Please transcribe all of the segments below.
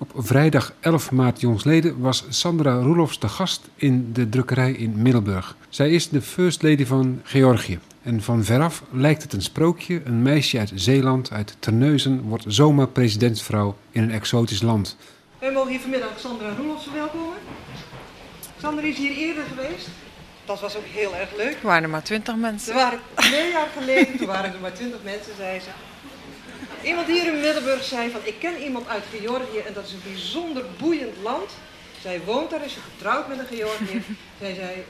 Op vrijdag 11 maart jongsleden was Sandra Roelofs de gast in de drukkerij in Middelburg. Zij is de first lady van Georgië. En van veraf lijkt het een sprookje. Een meisje uit Zeeland, uit Terneuzen, wordt zomaar presidentsvrouw in een exotisch land. Wij mogen hier vanmiddag Sandra Roelofs verwelkomen. Sandra is hier eerder geweest. Dat was ook heel erg leuk. Er waren er maar twintig mensen. Er waren twee jaar geleden, toen waren er maar twintig mensen, zei ze. Iemand hier in Middelburg zei van, ik ken iemand uit Georgië en dat is een bijzonder boeiend land. Zij woont daar, is ze getrouwd met een Georgiër. Zij zei,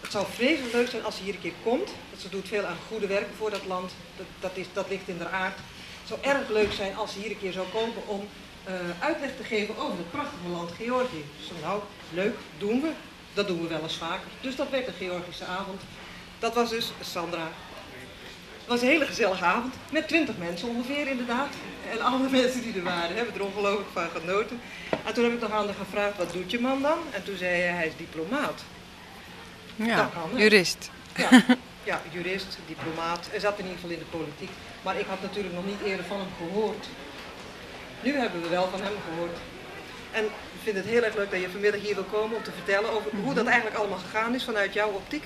het zou vreselijk leuk zijn als ze hier een keer komt. Dat ze doet veel aan goede werk voor dat land. Dat, dat, is, dat ligt in haar aard. Het zou erg leuk zijn als ze hier een keer zou komen om uh, uitleg te geven over het prachtige land Georgië. Zo nou, leuk, doen we. Dat doen we wel eens vaker. Dus dat werd een Georgische avond. Dat was dus Sandra was een hele gezellige avond, met twintig mensen ongeveer inderdaad. En alle mensen die er waren hebben er ongelooflijk van genoten. En toen heb ik nog aan haar gevraagd, wat doet je man dan? En toen zei hij, hij is diplomaat. Ja, jurist. Ja, ja, jurist, diplomaat. Hij zat in ieder geval in de politiek. Maar ik had natuurlijk nog niet eerder van hem gehoord. Nu hebben we wel van hem gehoord. En ik vind het heel erg leuk dat je vanmiddag hier wil komen om te vertellen over hoe dat eigenlijk allemaal gegaan is vanuit jouw optiek.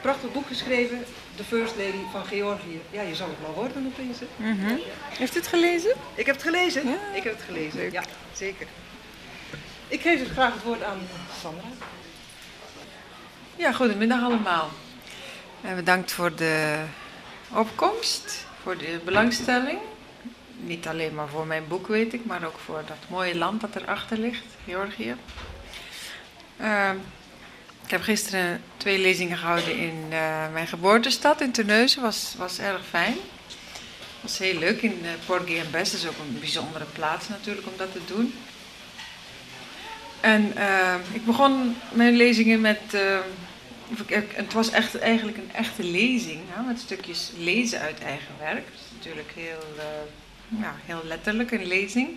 Prachtig boek geschreven, de First Lady van Georgië. Ja, je zou het maar worden opeens. Mm -hmm. Heeft u het gelezen? Ik heb het gelezen. Ja. Ik heb het gelezen. Ja, zeker. Ik geef dus graag het woord aan Sandra. Ja, goedemiddag allemaal. En bedankt voor de opkomst, voor de belangstelling. Niet alleen maar voor mijn boek, weet ik, maar ook voor dat mooie land dat erachter ligt, Georgië. Uh, ik heb gisteren twee lezingen gehouden in uh, mijn geboortestad in Terneuzen. Was, was erg fijn. Was heel leuk. In uh, Porgy en Best is ook een bijzondere plaats natuurlijk om dat te doen. En uh, ik begon mijn lezingen met. het was echt, eigenlijk een echte lezing, hè, met stukjes lezen uit eigen werk. Dat is natuurlijk heel, ja, heel letterlijk een lezing.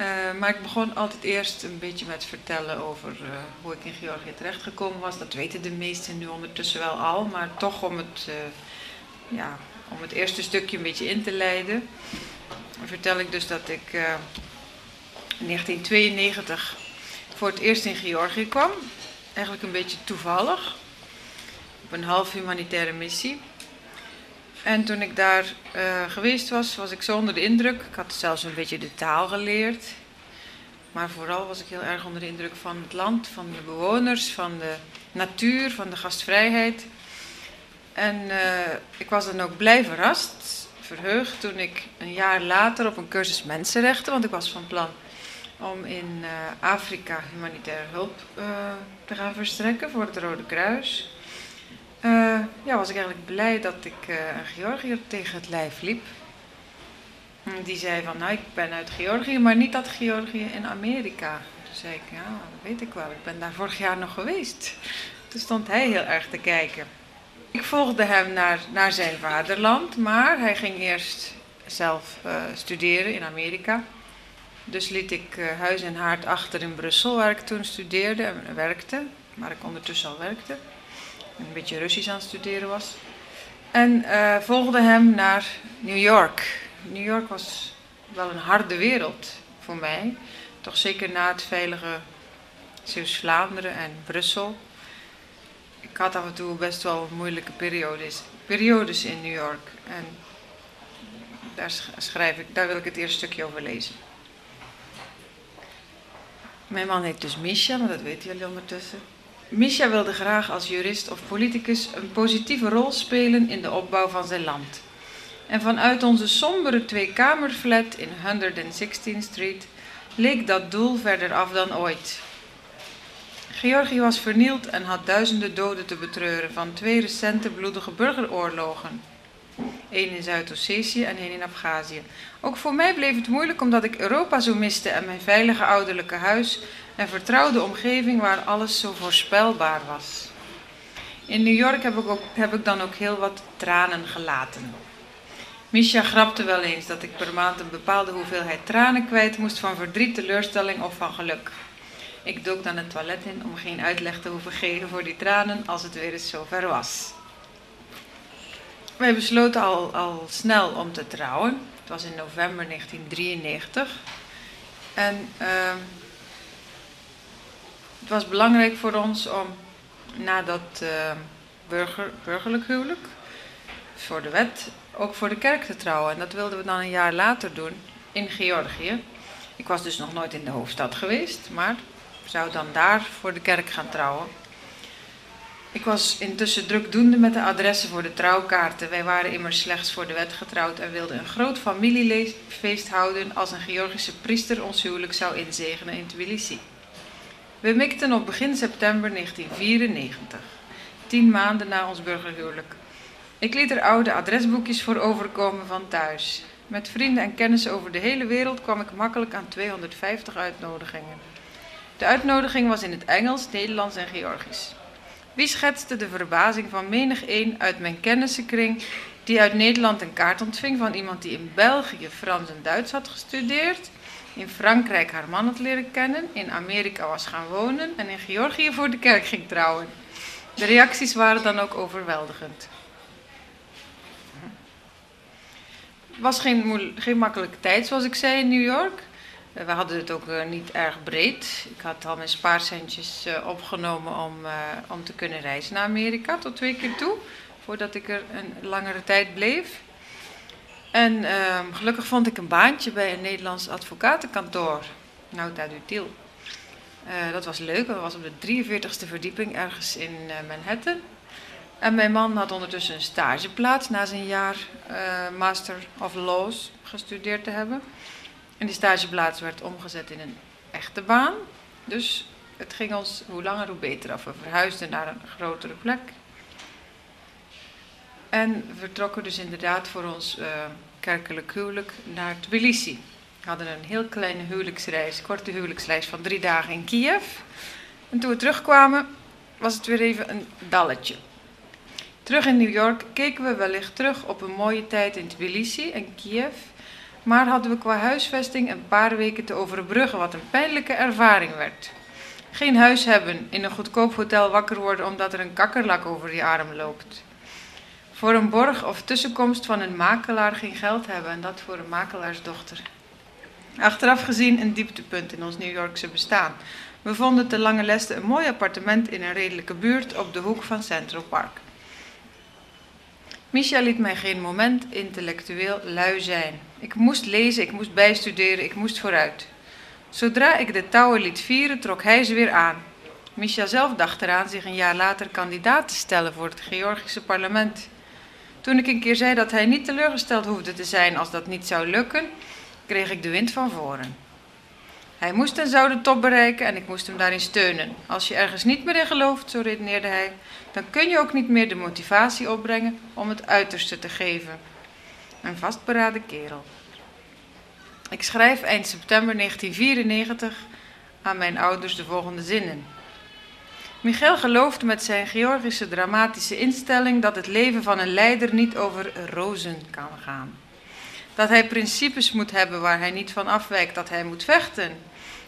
Uh, maar ik begon altijd eerst een beetje met vertellen over uh, hoe ik in Georgië terechtgekomen was. Dat weten de meesten nu ondertussen wel al, maar toch om het, uh, ja, om het eerste stukje een beetje in te leiden. Vertel ik dus dat ik in 1992 voor het eerst in Georgië kwam. Eigenlijk een beetje toevallig. Op een half humanitaire missie. En toen ik daar uh, geweest was, was ik zo onder de indruk. Ik had zelfs een beetje de taal geleerd. Maar vooral was ik heel erg onder de indruk van het land, van de bewoners, van de natuur, van de gastvrijheid. En uh, ik was dan ook blij verrast, verheugd, toen ik een jaar later op een cursus mensenrechten, want ik was van plan om in uh, Afrika humanitaire hulp te gaan verstrekken voor het Rode Kruis. Uh, ja, was ik eigenlijk blij dat ik uh, een Georgiër tegen het lijf liep. Die zei van, nou ik ben uit Georgië, maar niet uit Georgië in Amerika. Toen zei ik, ja, dat weet ik wel, ik ben daar vorig jaar nog geweest. Toen stond hij heel erg te kijken. Ik volgde hem naar, naar zijn vaderland, maar hij ging eerst zelf uh, studeren in Amerika. Dus liet ik huis en haard achter in Brussel, waar ik toen studeerde en werkte, waar ik ondertussen al werkte een beetje Russisch aan het studeren was. En uh, volgde hem naar New York. New York was wel een harde wereld voor mij. Toch zeker na het veilige Zeeuws-Vlaanderen en Brussel. Ik had af en toe best wel moeilijke periodes, periodes in New York. En daar schrijf ik, daar wil ik het eerste stukje over lezen. Mijn man heet dus Misha, maar dat weten jullie ondertussen. Misha wilde graag als jurist of politicus een positieve rol spelen in de opbouw van zijn land. En vanuit onze sombere tweekamerflat in 116th Street leek dat doel verder af dan ooit. Georgië was vernield en had duizenden doden te betreuren van twee recente bloedige burgeroorlogen. Eén in Zuid-Ossetië en één in Abhazie. Ook voor mij bleef het moeilijk omdat ik Europa zo miste en mijn veilige ouderlijke huis en vertrouwde omgeving waar alles zo voorspelbaar was. In New York heb ik, ook, heb ik dan ook heel wat tranen gelaten. Misha grapte wel eens dat ik per maand een bepaalde hoeveelheid tranen kwijt moest van verdriet, teleurstelling of van geluk. Ik dook dan het toilet in om geen uitleg te hoeven geven voor die tranen als het weer eens zover was. Wij besloten al, al snel om te trouwen. Het was in november 1993. En ehm, was belangrijk voor ons om na dat ehm, burger, burgerlijk huwelijk, voor de wet, ook voor de kerk te trouwen. En dat wilden we dan een jaar later doen in Georgië. Ik was dus nog nooit in de hoofdstad geweest, maar zou dan daar voor de kerk gaan trouwen. Ik was intussen drukdoende met de adressen voor de trouwkaarten. Wij waren immers slechts voor de wet getrouwd en wilden een groot familiefeest houden als een Georgische priester ons huwelijk zou inzegenen in Tbilisi. We mikten op begin september 1994, tien maanden na ons burgerhuwelijk. Ik liet er oude adresboekjes voor overkomen van thuis. Met vrienden en kennissen over de hele wereld kwam ik makkelijk aan 250 uitnodigingen. De uitnodiging was in het Engels, Nederlands en Georgisch. Wie schetste de verbazing van menig een uit mijn kennissenkring die uit Nederland een kaart ontving van iemand die in België Frans en Duits had gestudeerd, in Frankrijk haar man had leren kennen, in Amerika was gaan wonen en in Georgië voor de kerk ging trouwen. De reacties waren dan ook overweldigend. Het was geen, geen makkelijke tijd, zoals ik zei, in New York. Eh, we hadden het ook uh, niet erg breed. Ik had al mijn spaarcentjes uh, opgenomen om, om te kunnen reizen naar Amerika tot twee keer toe, voordat ik er een langere tijd bleef. En ehm, gelukkig vond ik een baantje bij een Nederlands advocatenkantoor, Nauta Dutil. dat was leuk, dat was op de 43ste verdieping ergens in Manhattan. En mijn man had ondertussen een stageplaats na zijn jaar Master of Laws gestudeerd te hebben. En die stageplaats werd omgezet in een echte baan. Dus het ging ons hoe langer hoe beter af. We verhuisden naar een grotere plek. En we vertrokken dus inderdaad voor ons uh, kerkelijk huwelijk naar Tbilisi. We hadden een heel kleine huwelijksreis, korte huwelijksreis van drie dagen in Kiev. En toen we terugkwamen, was het weer even een dalletje. Terug in New York keken we wellicht terug op een mooie tijd in Tbilisi en Kiev maar hadden we qua huisvesting een paar weken te overbruggen, wat een pijnlijke ervaring werd. Geen huis hebben, in een goedkoop hotel wakker worden omdat er een kakkerlak over je arm loopt. Voor een borg of tussenkomst van een makelaar geen geld hebben en dat voor een makelaarsdochter. Achteraf gezien een dieptepunt in ons New Yorkse bestaan. We vonden te Lange Leste een mooi appartement in een redelijke buurt op de hoek van Central Park. Micha liet mij geen moment intellectueel lui zijn. Ik moest lezen, ik moest bijstuderen, ik moest vooruit. Zodra ik de touwen liet vieren, trok hij ze weer aan. Misha zelf dacht eraan zich een jaar later kandidaat te stellen voor het Georgische parlement. Toen ik een keer zei dat hij niet teleurgesteld hoefde te zijn als dat niet zou lukken, kreeg ik de wind van voren. Hij moest en zou de top bereiken en ik moest hem daarin steunen. Als je ergens niet meer in gelooft, zo redeneerde hij, dan kun je ook niet meer de motivatie opbrengen om het uiterste te geven. Een vastberaden kerel. Ik schrijf eind september 1994 aan mijn ouders de volgende zinnen. Michael gelooft met zijn Georgische dramatische instelling dat het leven van een leider niet over rozen kan gaan. Dat hij principes moet hebben waar hij niet van afwijkt, dat hij moet vechten.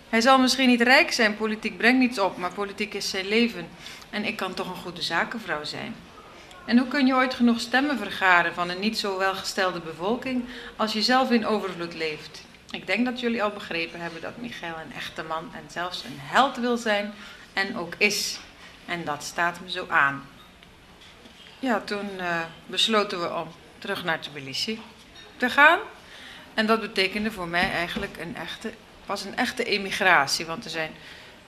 Hij zal misschien niet rijk zijn, politiek brengt niets op, maar politiek is zijn leven. En ik kan toch een goede zakenvrouw zijn. En hoe kun je ooit genoeg stemmen vergaren van een niet zo welgestelde bevolking als je zelf in overvloed leeft? Ik denk dat jullie al begrepen hebben dat Michael een echte man en zelfs een held wil zijn en ook is. En dat staat me zo aan. Ja, toen uh, besloten we om terug naar Tbilisi te gaan. En dat betekende voor mij eigenlijk een echte, was een echte emigratie. Want er zijn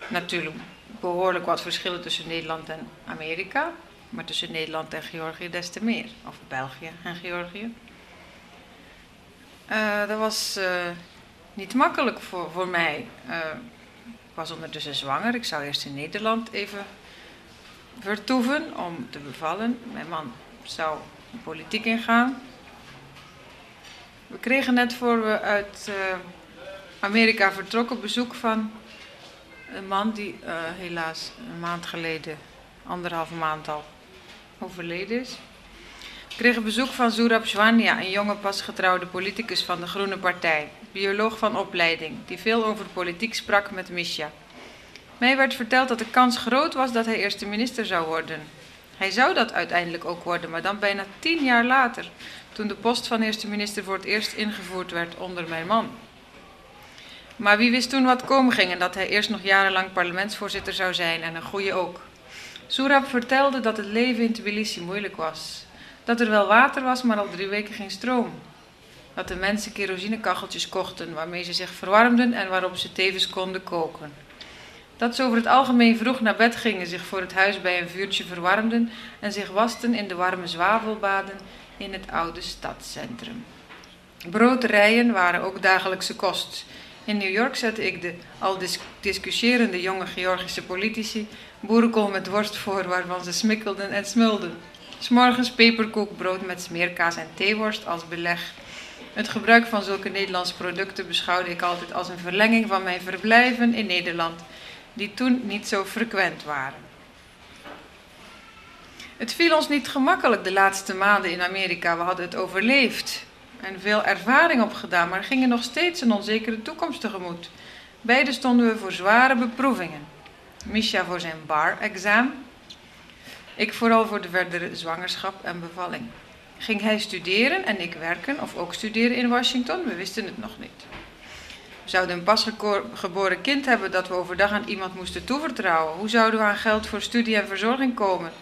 natuurlijk behoorlijk wat verschillen tussen Nederland en Amerika. Maar tussen Nederland en Georgië des te meer. Of België en Georgië. Uh, dat was uh, niet makkelijk voor, voor mij. Was ondertussen zwanger. Ik zou eerst in Nederland even vertoeven om te bevallen. Mijn man zou de politiek ingaan. We kregen net voor we uit Amerika vertrokken bezoek van een man die helaas een maand geleden, anderhalve maand al, overleden is. Kreeg een bezoek van Zurab Zwania, een jonge pasgetrouwde politicus van de Groene Partij, bioloog van opleiding, die veel over politiek sprak met Misha. Mij werd verteld dat de kans groot was dat hij eerste minister zou worden. Hij zou dat uiteindelijk ook worden, maar dan bijna tien jaar later, toen de post van eerste minister voor het eerst ingevoerd werd onder mijn man. Maar wie wist toen wat komen ging en dat hij eerst nog jarenlang parlementsvoorzitter zou zijn en een goede ook. Soerab vertelde dat het leven in Tbilisi moeilijk was. Dat er wel water was, maar al drie weken geen stroom. Dat de mensen kerosinekacheltjes kochten waarmee ze zich verwarmden en waarop ze tevens konden koken. Dat ze over het algemeen vroeg naar bed gingen, zich voor het huis bij een vuurtje verwarmden en zich wasten in de warme zwavelbaden in het oude stadscentrum. Broodrijen waren ook dagelijkse kost. In New York zette ik de al dis discussierende jonge Georgische politici boerenkool met worst voor waarvan ze smikkelden en smulden. S'morgens peperkoekbrood met smeerkaas en theeworst als beleg. Het gebruik van zulke Nederlandse producten beschouwde ik altijd als een verlenging van mijn verblijven in Nederland, die toen niet zo frequent waren. Het viel ons niet gemakkelijk de laatste maanden in Amerika. We hadden het overleefd en veel ervaring opgedaan, maar gingen nog steeds een onzekere toekomst tegemoet. Beide stonden we voor zware beproevingen. Misha voor zijn bar-examen, ik vooral voor de verdere zwangerschap en bevalling. Ging hij studeren en ik werken, of ook studeren in Washington? We wisten het nog niet. We zouden een pasgeboren kind hebben dat we overdag aan iemand moesten toevertrouwen. Hoe zouden we aan geld voor studie en verzorging komen?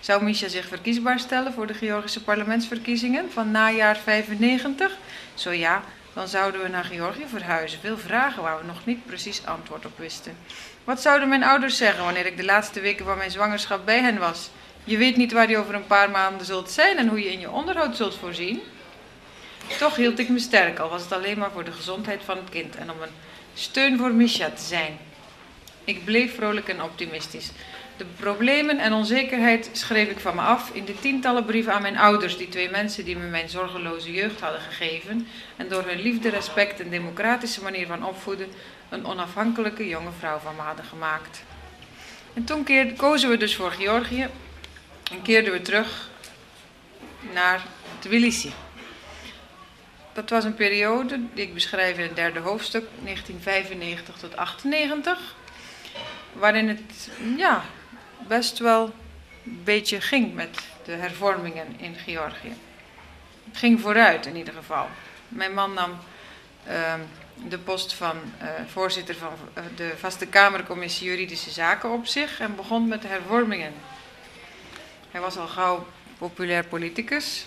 Zou Misha zich verkiesbaar stellen voor de Georgische parlementsverkiezingen van najaar 95? Zo ja, dan zouden we naar Georgië verhuizen. Veel vragen waar we nog niet precies antwoord op wisten. Wat zouden mijn ouders zeggen wanneer ik de laatste weken van mijn zwangerschap bij hen was? Je weet niet waar je over een paar maanden zult zijn en hoe je in je onderhoud zult voorzien. Toch hield ik me sterk, al was het alleen maar voor de gezondheid van het kind en om een steun voor Misha te zijn. Ik bleef vrolijk en optimistisch. De problemen en onzekerheid schreef ik van me af in de tientallen brieven aan mijn ouders, die twee mensen die me mijn zorgeloze jeugd hadden gegeven en door hun liefde, respect en democratische manier van opvoeden een onafhankelijke jonge vrouw van me hadden gemaakt. En toen keer, kozen we dus voor Georgië en keerden we terug naar Tbilisi. Dat was een periode die ik beschrijf in het derde hoofdstuk, 1995 tot 98, waarin het ja, best wel een beetje ging met de hervormingen in Georgië. Het ging vooruit in ieder geval. Mijn man nam uh, de post van uh, voorzitter van uh, de Vaste Kamercommissie Juridische Zaken op zich en begon met de hervormingen. Hij was al gauw populair politicus,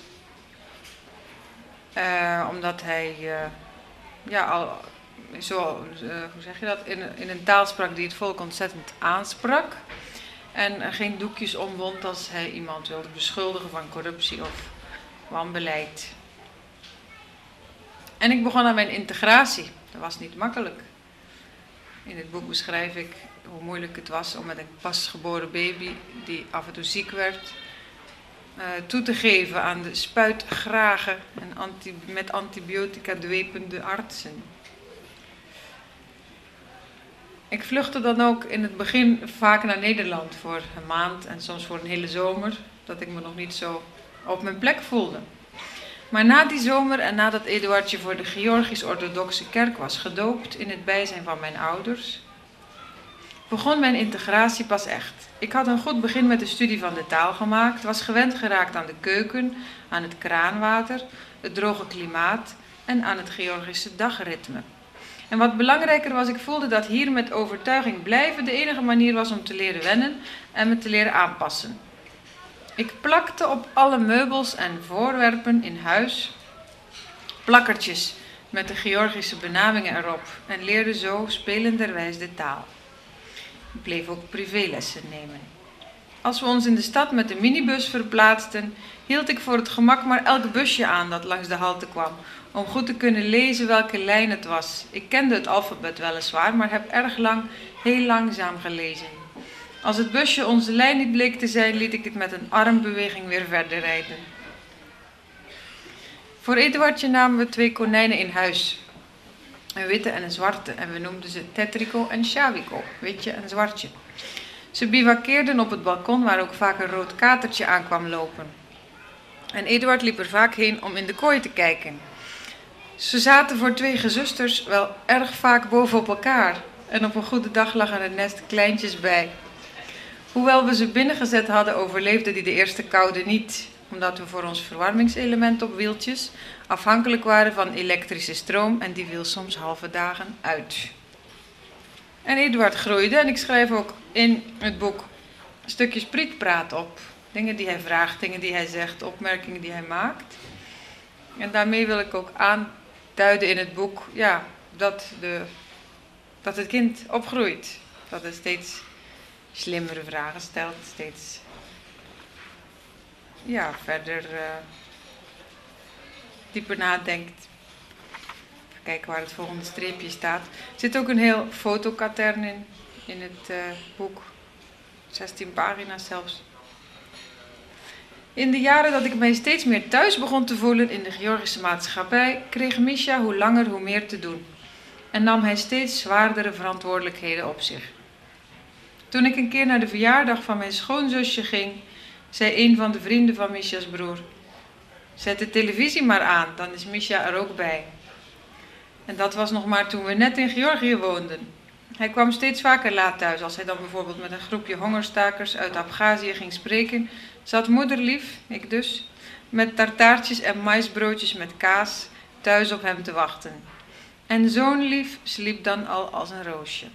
uh, omdat hij ja, al zo, hoe zeg je dat, in, in een taal sprak die het volk ontzettend aansprak. En geen doekjes omwond als hij iemand wilde beschuldigen van corruptie of wanbeleid. En ik begon aan mijn integratie. Dat was niet makkelijk. In het boek beschrijf ik hoe moeilijk het was om met een pasgeboren baby, die af en toe ziek werd, uh, toe te geven aan de spuitgrage en anti, met antibiotica dwepende artsen. Ik vluchtte dan ook in het begin vaak naar Nederland voor een maand en soms voor een hele zomer, dat ik me nog niet zo op mijn plek voelde. Maar na die zomer en nadat Eduardje voor de Georgisch-Orthodoxe kerk was gedoopt in het bijzijn van mijn ouders, begon mijn integratie pas echt. Ik had een goed begin met de studie van de taal gemaakt, was gewend geraakt aan de keuken, aan het kraanwater, het droge klimaat en aan het Georgische dagritme. En wat belangrijker was, ik voelde dat hier met overtuiging blijven de enige manier was om te leren wennen en me te leren aanpassen. Ik plakte op alle meubels en voorwerpen in huis plakkertjes met de Georgische benamingen erop en leerde zo spelenderwijs de taal. Ik bleef ook privélessen nemen. Als we ons in de stad met de minibus verplaatsten, hield ik voor het gemak maar elk busje aan dat langs de halte kwam, om goed te kunnen lezen welke lijn het was. Ik kende het alfabet weliswaar, maar heb erg lang heel langzaam gelezen. Als het busje onze lijn niet bleek te zijn, liet ik het met een armbeweging weer verder rijden. Voor Eduardje namen we twee konijnen in huis. Een witte en een zwarte. En we noemden ze Tetrico en Shaviko, witje en zwartje. Ze bivakkeerden op het balkon waar ook vaak een rood katertje aankwam lopen. En Eduard liep er vaak heen om in de kooi te kijken. Ze zaten voor twee gezusters wel erg vaak bovenop elkaar. En op een goede dag lag er nest kleintjes bij. Hoewel we ze binnengezet hadden, overleefden die de eerste koude niet. Omdat we voor ons verwarmingselement op wieltjes afhankelijk waren van elektrische stroom en die viel soms halve dagen uit. En Eduard groeide en ik schrijf ook in het boek stukjes prietpraat op. Dingen die hij vraagt, dingen die hij zegt, opmerkingen die hij maakt. En daarmee wil ik ook aanduiden in het boek ja, dat, de, dat het kind opgroeit. Dat het steeds slimmere vragen stelt, steeds ja, verder uh, dieper nadenkt. Even kijken waar het volgende streepje staat. Er zit ook een heel fotokatern in, in het uh, boek. 16 pagina's zelfs. In de jaren dat ik mij steeds meer thuis begon te voelen in de Georgische maatschappij, kreeg Misha hoe langer hoe meer te doen. En nam hij steeds zwaardere verantwoordelijkheden op zich. Toen ik een keer naar de verjaardag van mijn schoonzusje ging, zei een van de vrienden van Misha's broer: Zet de televisie maar aan, dan is Misha er ook bij. En dat was nog maar toen we net in Georgië woonden. Hij kwam steeds vaker laat thuis. Als hij dan bijvoorbeeld met een groepje hongerstakers uit Abhazie ging spreken, zat moederlief, ik dus, met tartaartjes en maisbroodjes met kaas thuis op hem te wachten. En zoon lief sliep dan al als een roosje.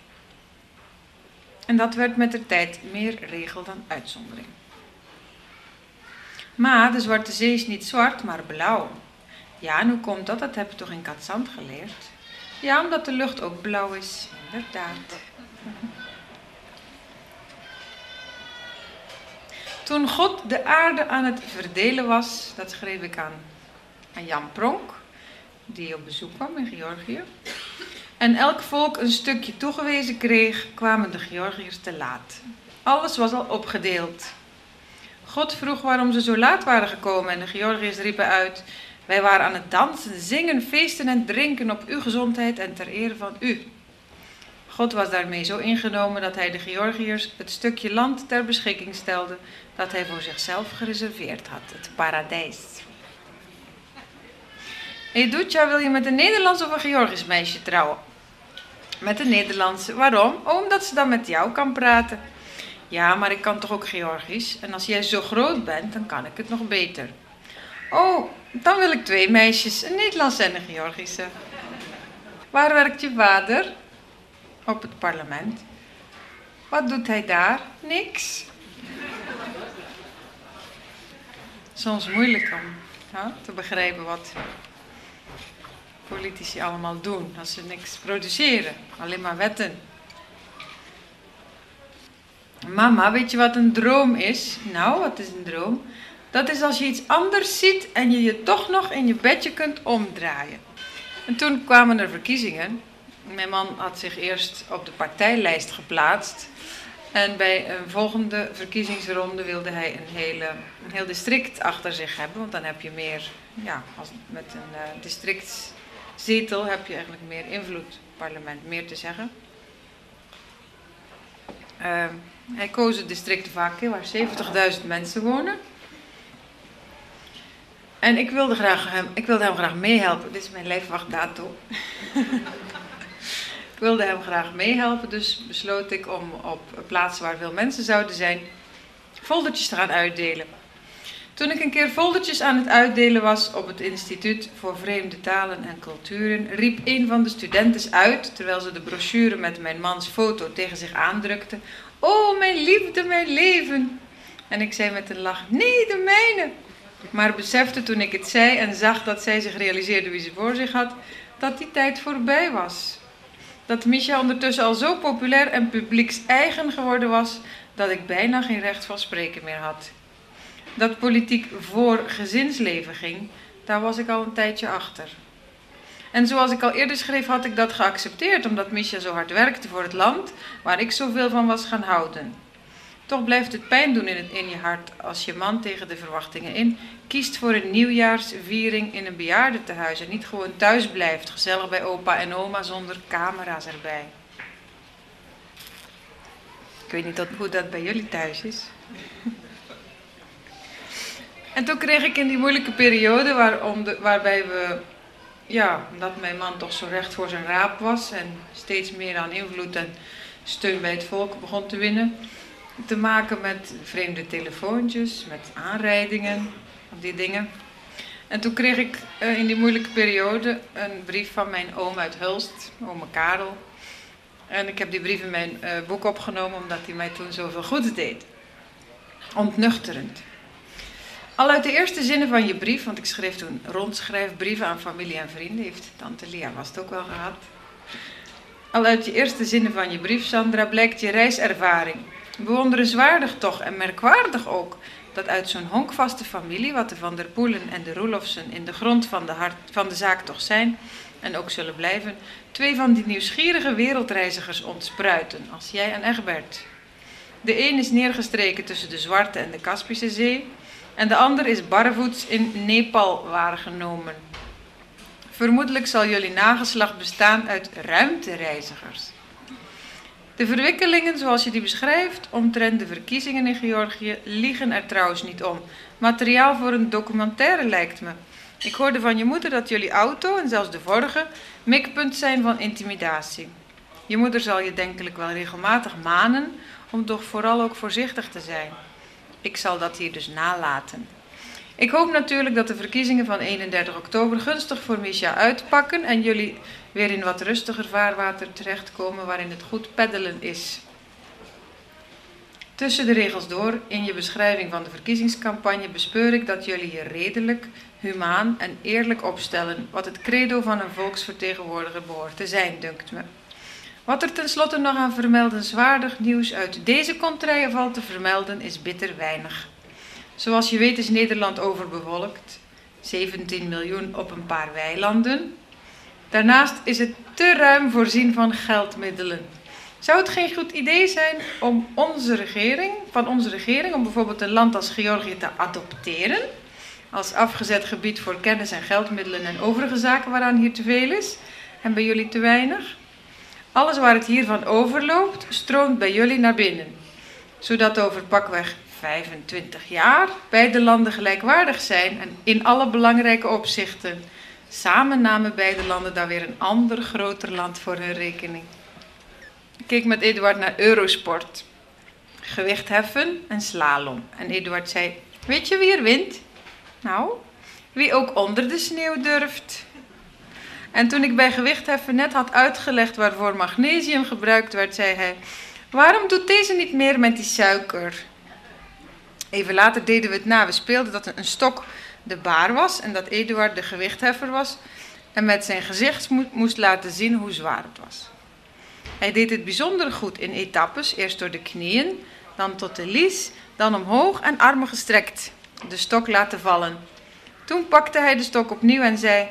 En dat werd met de tijd meer regel dan uitzondering. Maar de Zwarte Zee is niet zwart, maar blauw. Ja, en hoe komt dat? Dat heb je toch in Katzand geleerd? Ja, omdat de lucht ook blauw is, inderdaad. Toen God de aarde aan het verdelen was, dat schreef ik aan, aan Jan Pronk, die op bezoek kwam in Georgië. En elk volk een stukje toegewezen kreeg, kwamen de Georgiërs te laat. Alles was al opgedeeld. God vroeg waarom ze zo laat waren gekomen en de Georgiërs riepen uit: Wij waren aan het dansen, zingen, feesten en drinken op uw gezondheid en ter ere van u. God was daarmee zo ingenomen dat hij de Georgiërs het stukje land ter beschikking stelde dat hij voor zichzelf gereserveerd had, het paradijs. Edutja wil je met een Nederlands of een Georgisch meisje trouwen? Met een Nederlandse. Waarom? Omdat ze dan met jou kan praten. Ja, maar ik kan toch ook Georgisch? En als jij zo groot bent, dan kan ik het nog beter. Oh, dan wil ik twee meisjes, een Nederlandse en een Georgische. Waar werkt je vader? Op het parlement. Wat doet hij daar? Niks. Soms moeilijk om te begrijpen wat politici allemaal doen als ze niks produceren, alleen maar wetten. Mama, weet je wat een droom is? Nou, wat is een droom? Dat is als je iets anders ziet en je je toch nog in je bedje kunt omdraaien. En toen kwamen er verkiezingen. Mijn man had zich eerst op de partijlijst geplaatst. En bij een volgende verkiezingsronde wilde hij een, hele, een heel district achter zich hebben. Want dan heb je meer, ja, als met een uh, districtszetel heb je eigenlijk meer invloed, parlement, meer te zeggen. Uh, hij koos het district vaak waar 70.000 mensen wonen. En ik wilde, graag hem, ik wilde hem graag meehelpen. Dit is mijn lijfwachtdatum. ik wilde hem graag meehelpen, dus besloot ik om op plaatsen waar veel mensen zouden zijn, foldertjes te gaan uitdelen. Toen ik een keer foldertjes aan het uitdelen was op het Instituut voor Vreemde Talen en Culturen, riep een van de studenten uit, terwijl ze de brochure met mijn mans foto tegen zich aandrukte: Oh, mijn liefde, mijn leven. En ik zei met een lach: Nee, de mijne. Maar besefte toen ik het zei en zag dat zij zich realiseerde wie ze voor zich had, dat die tijd voorbij was. Dat Misha ondertussen al zo populair en publieks-eigen geworden was dat ik bijna geen recht van spreken meer had. Dat politiek voor gezinsleven ging, daar was ik al een tijdje achter. En zoals ik al eerder schreef, had ik dat geaccepteerd, omdat Misha zo hard werkte voor het land waar ik zoveel van was gaan houden. Toch blijft het pijn doen in, het, je hart als je man tegen de verwachtingen in kiest voor een nieuwjaarsviering in een bejaardentehuis en niet gewoon thuis blijft, gezellig bij opa en oma zonder camera's erbij. Ik weet niet hoe dat bij jullie thuis is. En toen kreeg ik in die moeilijke periode waarbij we ja, omdat mijn man toch zo recht voor zijn raap was en steeds meer aan invloed en steun bij het volk begon te winnen. Te maken met vreemde telefoontjes, met aanrijdingen. die dingen. En toen kreeg ik uh, in die moeilijke periode een brief van mijn oom uit Hulst, ome Karel. En ik heb die brief in mijn uh, boek opgenomen omdat hij mij toen zoveel goeds deed. Ontnuchterend. Al uit de eerste zinnen van je brief, want ik schreef toen rondschrijfbrieven aan familie en vrienden, heeft tante Lia was het ook wel gehad. Al uit je eerste zinnen van je brief, Sandra, blijkt je reiservaring. Bewonderenswaardig toch en merkwaardig ook dat uit zo'n honkvaste familie, wat de Van der Poelen en de Roelofsen in de grond van de, hart, van de zaak toch zijn en ook zullen blijven, twee van die nieuwsgierige wereldreizigers ontspruiten, als jij en Egbert. De een is neergestreken tussen de Zwarte en de Kaspische Zee, en de ander is barvoets in Nepal waargenomen. Vermoedelijk zal jullie nageslacht bestaan uit ruimtereizigers. De verwikkelingen zoals je die beschrijft omtrent de verkiezingen in Georgië liegen er trouwens niet om. Materiaal voor een documentaire lijkt me. Ik hoorde van je moeder dat jullie auto en zelfs de vorige mikpunt zijn van intimidatie. Je moeder zal je denkelijk wel regelmatig manen om toch vooral ook voorzichtig te zijn. Ik zal dat hier dus nalaten. Ik hoop natuurlijk dat de verkiezingen van 31 oktober gunstig voor Misha uitpakken en jullie weer in wat rustiger vaarwater terechtkomen waarin het goed peddelen is. Tussen de regels door, in je beschrijving van de verkiezingscampagne, bespeur ik dat jullie je redelijk, humaan en eerlijk opstellen, wat het credo van een volksvertegenwoordiger behoort te zijn, dunkt me. Wat er tenslotte nog aan vermeldenswaardig nieuws uit deze contraille valt te vermelden, is bitter weinig. Zoals je weet is Nederland overbevolkt, 17 miljoen op een paar weilanden. Daarnaast is het te ruim voorzien van geldmiddelen. Zou het geen goed idee zijn om onze regering, van onze regering, om bijvoorbeeld een land als Georgië te adopteren, als afgezet gebied voor kennis en geldmiddelen en overige zaken waaraan hier te veel is en bij jullie te weinig? Alles waar het hiervan overloopt, stroomt bij jullie naar binnen, zodat over pakweg 25 jaar beide landen gelijkwaardig zijn en in alle belangrijke opzichten. Samen namen beide landen dan weer een ander groter land voor hun rekening. Ik keek met Eduard naar Eurosport. Gewicht heffen en slalom. En Eduard zei: Weet je wie er wint? Nou, wie ook onder de sneeuw durft. En toen ik bij gewichtheffen net had uitgelegd waarvoor magnesium gebruikt werd, zei hij: Waarom doet deze niet meer met die suiker? Even later deden we het na. We speelden dat een stok de baar was en dat Eduard de gewichtheffer was en met zijn gezicht moest laten zien hoe zwaar het was. Hij deed het bijzonder goed in etappes, eerst door de knieën, dan tot de lies, dan omhoog en armen gestrekt, de stok laten vallen. Toen pakte hij de stok opnieuw en zei: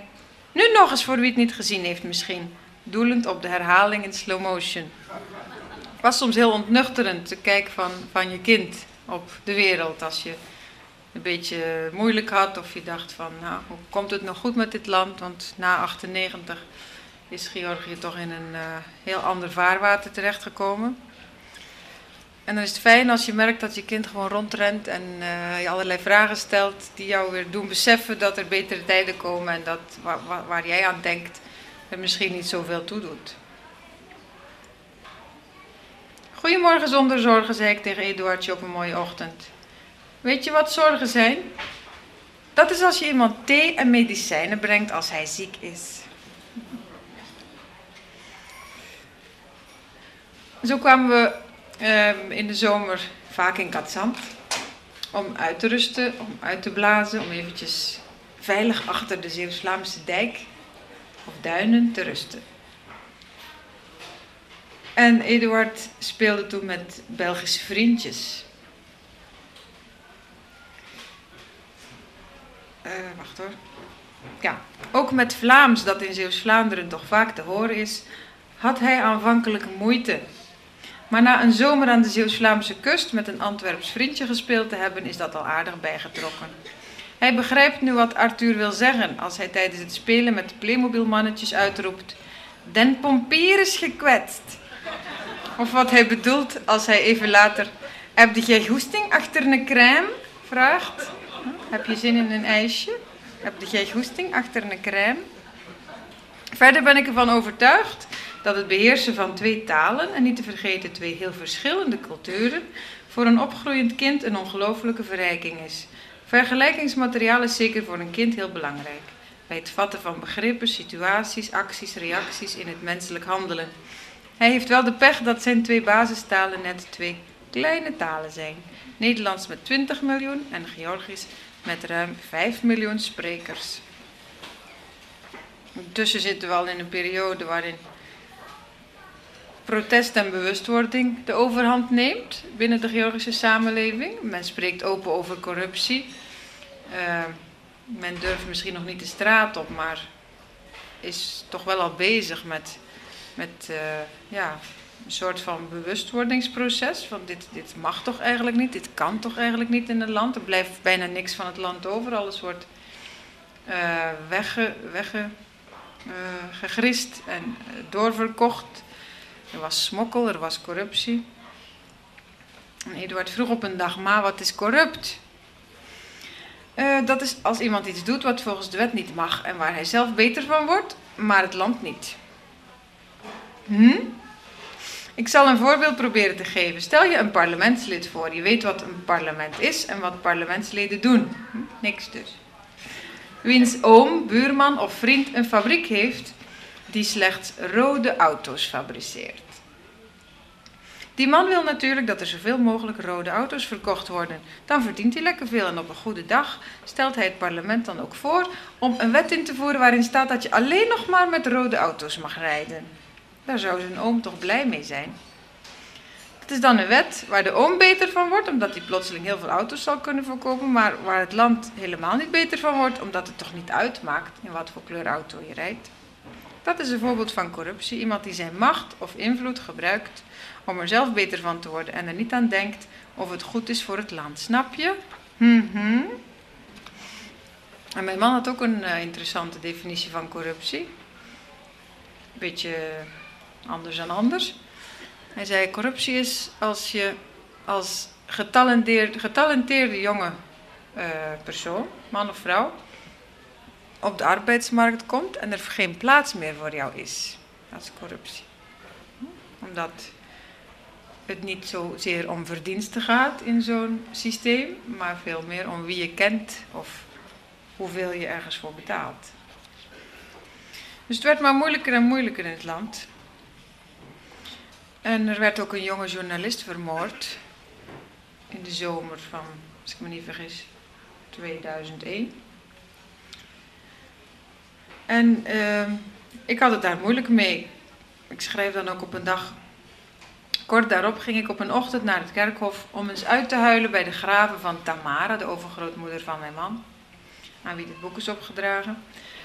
Nu nog eens voor wie het niet gezien heeft, misschien, doelend op de herhaling in slow motion. Het was soms heel ontnuchterend te kijken van, van je kind op de wereld. Als je een beetje moeilijk had of je dacht van, nou, hoe komt het nog goed met dit land? Want na 98 is Georgië toch in een uh, heel ander vaarwater terechtgekomen. En dan is het fijn als je merkt dat je kind gewoon rondrent en uh, je allerlei vragen stelt die jou weer doen beseffen dat er betere tijden komen en dat waar, waar jij aan denkt er misschien niet zoveel toe doet. Goedemorgen zonder zorgen, zei ik tegen Eduardje op een mooie ochtend. Weet je wat zorgen zijn? Dat is als je iemand thee en medicijnen brengt als hij ziek is. Zo kwamen we uh, in de zomer vaak in Katzand om uit te rusten, om uit te blazen, om eventjes veilig achter de Zeeuws-Vlaamse dijk of duinen te rusten. En Eduard speelde toen met Belgische vriendjes. Uh, wacht hoor. Ja, ook met Vlaams, dat in Zeeuws-Vlaanderen toch vaak te horen is, had hij aanvankelijk moeite. Maar na een zomer aan de Zeeuws-Vlaamse kust met een Antwerps vriendje gespeeld te hebben, is dat al aardig bijgetrokken. Hij begrijpt nu wat Arthur wil zeggen als hij tijdens het spelen met de Playmobil-mannetjes uitroept: Den pompier is gekwetst. Of wat hij bedoelt als hij even later... Heb jij goesting achter een crème? Vraagt. Heb je zin in een ijsje? Heb jij goesting achter een crème? Verder ben ik ervan overtuigd dat het beheersen van twee talen, en niet te vergeten twee heel verschillende culturen, voor een opgroeiend kind een ongelooflijke verrijking is. Vergelijkingsmateriaal is zeker voor een kind heel belangrijk. Bij het vatten van begrippen, situaties, acties, reacties in het menselijk handelen. Hij heeft wel de pech dat zijn twee basistalen net twee kleine talen zijn. Nederlands met 20 miljoen en Georgisch met ruim 5 miljoen sprekers. Intussen zitten we al in een periode waarin protest en bewustwording de overhand neemt binnen de Georgische samenleving. Men spreekt open over corruptie. Uh, men durft misschien nog niet de straat op, maar is toch wel al bezig met, met uh, ja, een soort van bewustwordingsproces. Van dit, dit mag toch eigenlijk niet, dit kan toch eigenlijk niet in het land. Er blijft bijna niks van het land over, alles wordt uh, gegrist en doorverkocht. Er was smokkel, er was corruptie. En Eduard vroeg op een dag, maar wat is corrupt? Uh, dat is als iemand iets doet wat volgens de wet niet mag en waar hij zelf beter van wordt, maar het land niet. Hm? Ik zal een voorbeeld proberen te geven. Stel je een parlementslid voor. Je weet wat een parlement is en wat parlementsleden doen. Hm? Niks dus. Wiens oom, buurman of vriend een fabriek heeft die slechts rode auto's fabriceert. Die man wil natuurlijk dat er zoveel mogelijk rode auto's verkocht worden. Dan verdient hij lekker veel en op een goede dag stelt hij het parlement dan ook voor om een wet in te voeren waarin staat dat je alleen nog maar met rode auto's mag rijden. Daar zou zijn oom toch blij mee zijn. Het is dan een wet waar de oom beter van wordt, omdat hij plotseling heel veel auto's zal kunnen verkopen, maar waar het land helemaal niet beter van wordt, omdat het toch niet uitmaakt in wat voor kleur auto je rijdt. Dat is een voorbeeld van corruptie. Iemand die zijn macht of invloed gebruikt om er zelf beter van te worden en er niet aan denkt of het goed is voor het land. Snap je? Mm. En mijn man had ook een uh, interessante definitie van corruptie. Beetje anders dan anders. Hij zei: corruptie is als je als getalenteerde, getalenteerde jonge uh, persoon, man of vrouw, op de arbeidsmarkt komt en er geen plaats meer voor jou is. Dat is corruptie. Omdat het niet zozeer om verdiensten gaat in zo'n systeem, maar veel meer om wie je kent of hoeveel je ergens voor betaalt. Dus het werd maar moeilijker en moeilijker in het land. En er werd ook een jonge journalist vermoord in de zomer van, als ik me niet vergis, 2001. En uh, ik had het daar moeilijk mee. Ik schreef dan ook op een dag. Kort daarop ging ik op een ochtend naar het kerkhof om eens uit te huilen bij de graven van Tamara, de overgrootmoeder van mijn man, aan wie dit boek is opgedragen,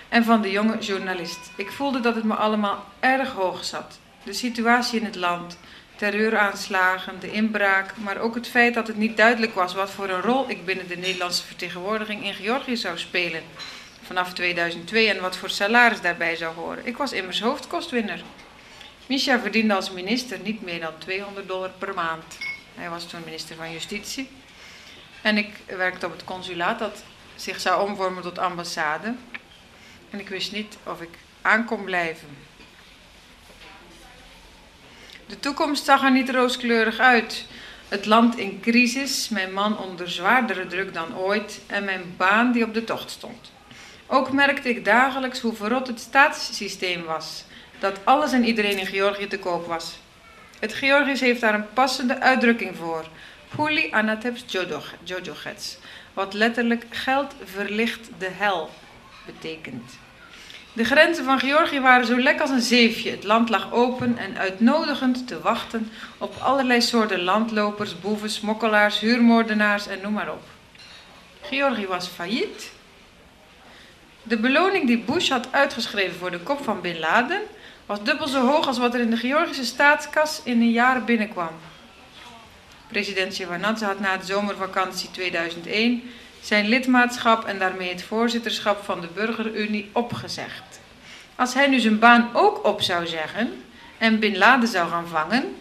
en van de jonge journalist. Ik voelde dat het me allemaal erg hoog zat. De situatie in het land, terreuraanslagen, de inbraak, maar ook het feit dat het niet duidelijk was wat voor een rol ik binnen de Nederlandse vertegenwoordiging in Georgië zou spelen vanaf 2002 en wat voor salaris daarbij zou horen. Ik was immers hoofdkostwinner. Misha verdiende als minister niet meer dan 200 dollar per maand. Hij was toen minister van Justitie. En ik werkte op het consulaat dat zich zou omvormen tot ambassade. En ik wist niet of ik aan kon blijven. De toekomst zag er niet rooskleurig uit. Het land in crisis, mijn man onder zwaardere druk dan ooit en mijn baan die op de tocht stond. Ook merkte ik dagelijks hoe verrot het staatssysteem was, dat alles en iedereen in Georgië te koop was. Het Georgisch heeft daar een passende uitdrukking voor, Huli anateps jojogets, wat letterlijk geld verlicht de hel betekent. De grenzen van Georgië waren zo lek als een zeefje. Het land lag open en uitnodigend te wachten op allerlei soorten landlopers, boeven, smokkelaars, huurmoordenaars en noem maar op. Georgië was failliet de beloning die Bush had uitgeschreven voor de kop van Bin Laden was dubbel zo hoog als wat er in de Georgische staatskas in een jaar binnenkwam. President Shevardnadze had na de zomervakantie 2001 zijn lidmaatschap en daarmee het voorzitterschap van de Burgerunie opgezegd. Als hij nu zijn baan ook op zou zeggen en Bin Laden zou gaan vangen,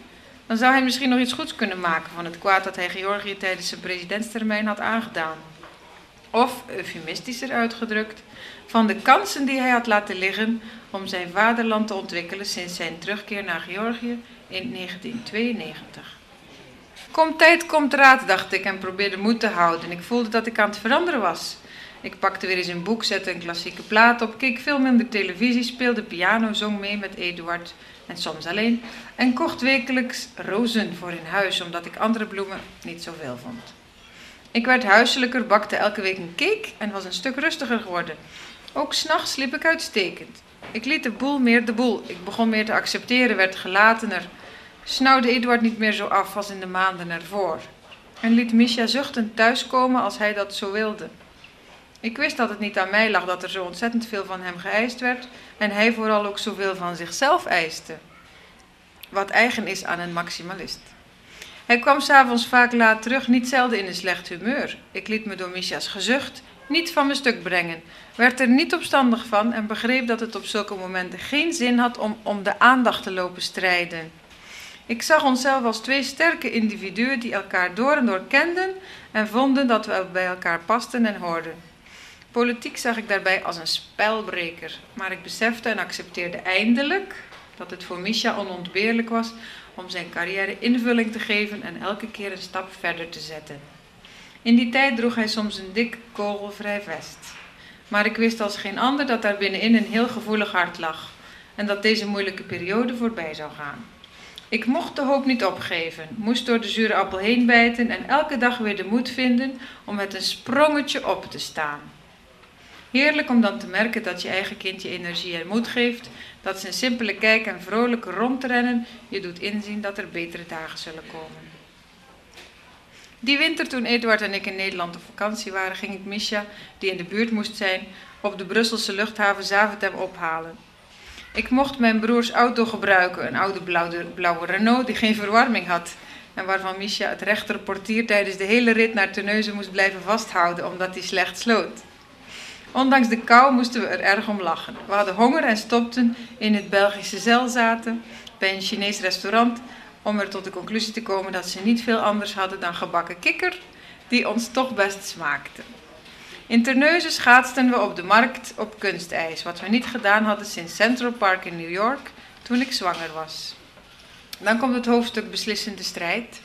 dan zou hij misschien nog iets goeds kunnen maken van het kwaad dat hij Georgië tijdens zijn presidentstermijn had aangedaan. Of, eufemistischer uitgedrukt, van de kansen die hij had laten liggen om zijn vaderland te ontwikkelen sinds zijn terugkeer naar Georgië in 1992. Komt tijd, komt raad, dacht ik en probeerde moed te houden. Ik voelde dat ik aan het veranderen was. Ik pakte weer eens een boek, zette een klassieke plaat op, keek veel minder televisie, speelde piano, zong mee met Eduard en soms alleen. En kocht wekelijks rozen voor in huis, omdat ik andere bloemen niet zoveel vond. Ik werd huiselijker, bakte elke week een cake en was een stuk rustiger geworden. Ook s'nachts sliep ik uitstekend. Ik liet de boel meer de boel. Ik begon meer te accepteren, werd gelatener. Snauwde Eduard niet meer zo af als in de maanden ervoor. En liet Misha zuchtend thuiskomen als hij dat zo wilde. Ik wist dat het niet aan mij lag dat er zo ontzettend veel van hem geëist werd en hij vooral ook zoveel van zichzelf eiste. Wat eigen is aan een maximalist. Hij kwam s'avonds vaak laat terug, niet zelden in een slecht humeur. Ik liet me door Misha's gezucht niet van mijn stuk brengen, werd er niet opstandig van en begreep dat het op zulke momenten geen zin had om om de aandacht te lopen strijden. Ik zag onszelf als twee sterke individuen die elkaar door en door kenden en vonden dat we bij elkaar pasten en hoorden. Politiek zag ik daarbij als een spelbreker, maar ik besefte en accepteerde eindelijk dat het voor Misha onontbeerlijk was om zijn carrière invulling te geven en elke keer een stap verder te zetten. In die tijd droeg hij soms een dik kogelvrij vest. Maar ik wist als geen ander dat daar binnenin een heel gevoelig hart lag en dat deze moeilijke periode voorbij zou gaan. Ik mocht de hoop niet opgeven, moest door de zure appel heen bijten en elke dag weer de moed vinden om met een sprongetje op te staan. Heerlijk om dan te merken dat je eigen kind je energie en moed geeft, dat zijn simpele kijk en vrolijk rondrennen je doet inzien dat er betere dagen zullen komen. Die winter toen Eduard en ik in Nederland op vakantie waren, ging ik Misha, die in de buurt moest zijn, op de Brusselse luchthaven Zaventem ophalen. Ik mocht mijn broers auto gebruiken, een oude blauwe, blauwe Renault die geen verwarming had en waarvan Misha het rechterportier tijdens de hele rit naar Terneuzen moest blijven vasthouden omdat hij slecht sloot. Ondanks de kou moesten we er erg om lachen. We hadden honger en stopten in het Belgische Zelzaten bij een Chinees restaurant om er tot de conclusie te komen dat ze niet veel anders hadden dan gebakken kikker, die ons toch best smaakte. In Terneuzen schaatsten we op de markt op kunstijs, wat we niet gedaan hadden sinds Central Park in New York toen ik zwanger was. Dan komt het hoofdstuk beslissende strijd.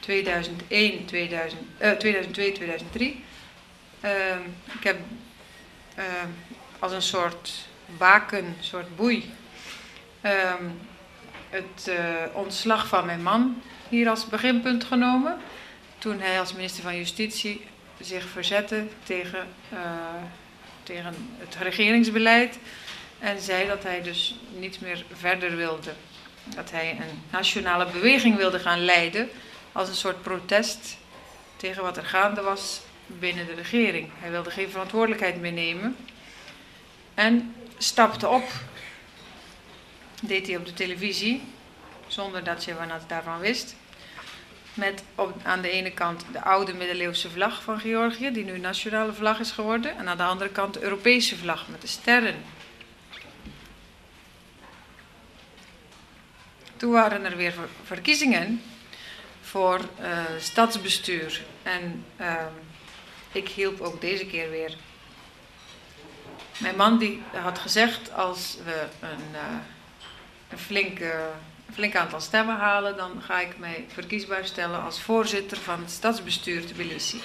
2001, 2000, uh, 2002, 2003. Uh, ik heb uh, als een soort baken, een soort boei, ehm, het uh, ontslag van mijn man hier als beginpunt genomen. Toen hij als minister van Justitie zich verzette tegen, uh, tegen het regeringsbeleid. En zei dat hij dus niet meer verder wilde. Dat hij een nationale beweging wilde gaan leiden als een soort protest tegen wat er gaande was binnen de regering. Hij wilde geen verantwoordelijkheid meer nemen. En stapte op deed hij op de televisie, zonder dat Shevardnadze daarvan wist. Met op, aan de ene kant de oude middeleeuwse vlag van Georgië, die nu nationale vlag is geworden. En aan de andere kant de Europese vlag met de sterren. Toen waren er weer verkiezingen voor uh, stadsbestuur. En uh, ik hielp ook deze keer weer. Mijn man die had gezegd als we een... Uh, een flink, flink aantal stemmen halen, dan ga ik mij verkiesbaar stellen als voorzitter van het stadsbestuur Tbilisi.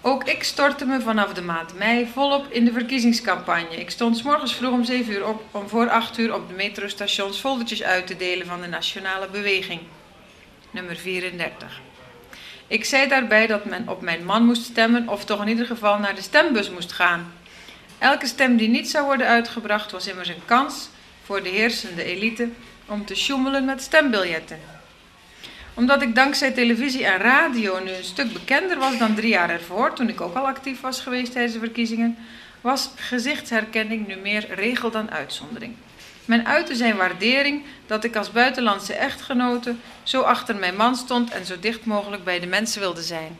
Ook ik stortte me vanaf de maand mei volop in de verkiezingscampagne. Ik stond s morgens vroeg om 7 uur op om voor 8 uur op de metrostations foldertjes uit te delen van de Nationale Beweging, nummer 34. Ik zei daarbij dat men op mijn man moest stemmen of toch in ieder geval naar de stembus moest gaan. Elke stem die niet zou worden uitgebracht was immers een kans voor de heersende elite om te sjoemelen met stembiljetten. Omdat ik dankzij televisie en radio nu een stuk bekender was dan drie jaar ervoor, toen ik ook al actief was geweest tijdens de verkiezingen, was gezichtsherkenning nu meer regel dan uitzondering. Men uitte zijn waardering dat ik als buitenlandse echtgenote zo achter mijn man stond en zo dicht mogelijk bij de mensen wilde zijn.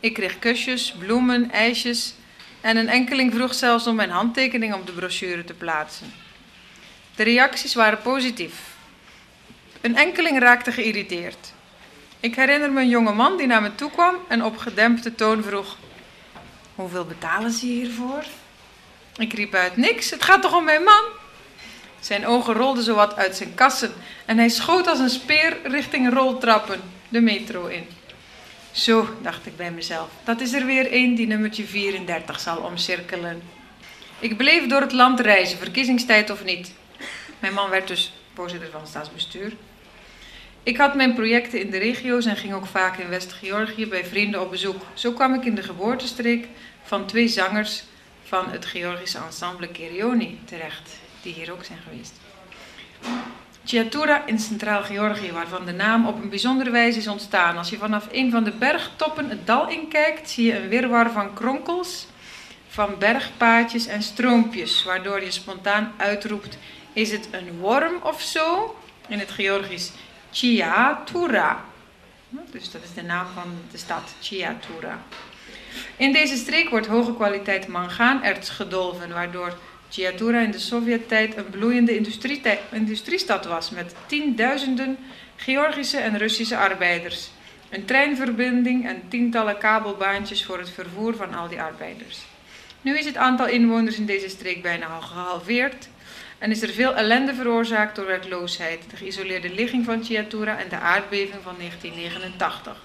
Ik kreeg kusjes, bloemen, ijsjes en een enkeling vroeg zelfs om mijn handtekening op de brochure te plaatsen. De reacties waren positief. Een enkeling raakte geïrriteerd. Ik herinner me een jonge man die naar me toe kwam en op gedempte toon vroeg: Hoeveel betalen ze hiervoor? Ik riep uit: Niks, het gaat toch om mijn man? Zijn ogen rolden zowat uit zijn kassen en hij schoot als een speer richting roltrappen de metro in. Zo, dacht ik bij mezelf, dat is er weer één die nummertje 34 zal omcirkelen. Ik bleef door het land reizen, verkiezingstijd of niet. Mijn man werd dus voorzitter van het staatsbestuur. Ik had mijn projecten in de regio's en ging ook vaak in West-Georgië bij vrienden op bezoek. Zo kwam ik in de geboortestreek van twee zangers van het Georgische ensemble Kerioni terecht, die hier ook zijn geweest. Chiatura in Centraal-Georgië, waarvan de naam op een bijzondere wijze is ontstaan. Als je vanaf een van de bergtoppen het dal inkijkt, zie je een wirwar van kronkels, van bergpaadjes en stroompjes, waardoor je spontaan uitroept: is het een worm of zo? In het Georgisch Chiatura. Dus dat is de naam van de stad, Chiatura. In deze streek wordt hoge kwaliteit mangaanerts gedolven, waardoor Chiatura in de Sovjet-tijd een bloeiende industriestad was met tienduizenden Georgische en Russische arbeiders. Een treinverbinding en tientallen kabelbaantjes voor het vervoer van al die arbeiders. Nu is het aantal inwoners in deze streek bijna al gehalveerd en is er veel ellende veroorzaakt door werkloosheid, de geïsoleerde ligging van Chiatura en de aardbeving van 1989.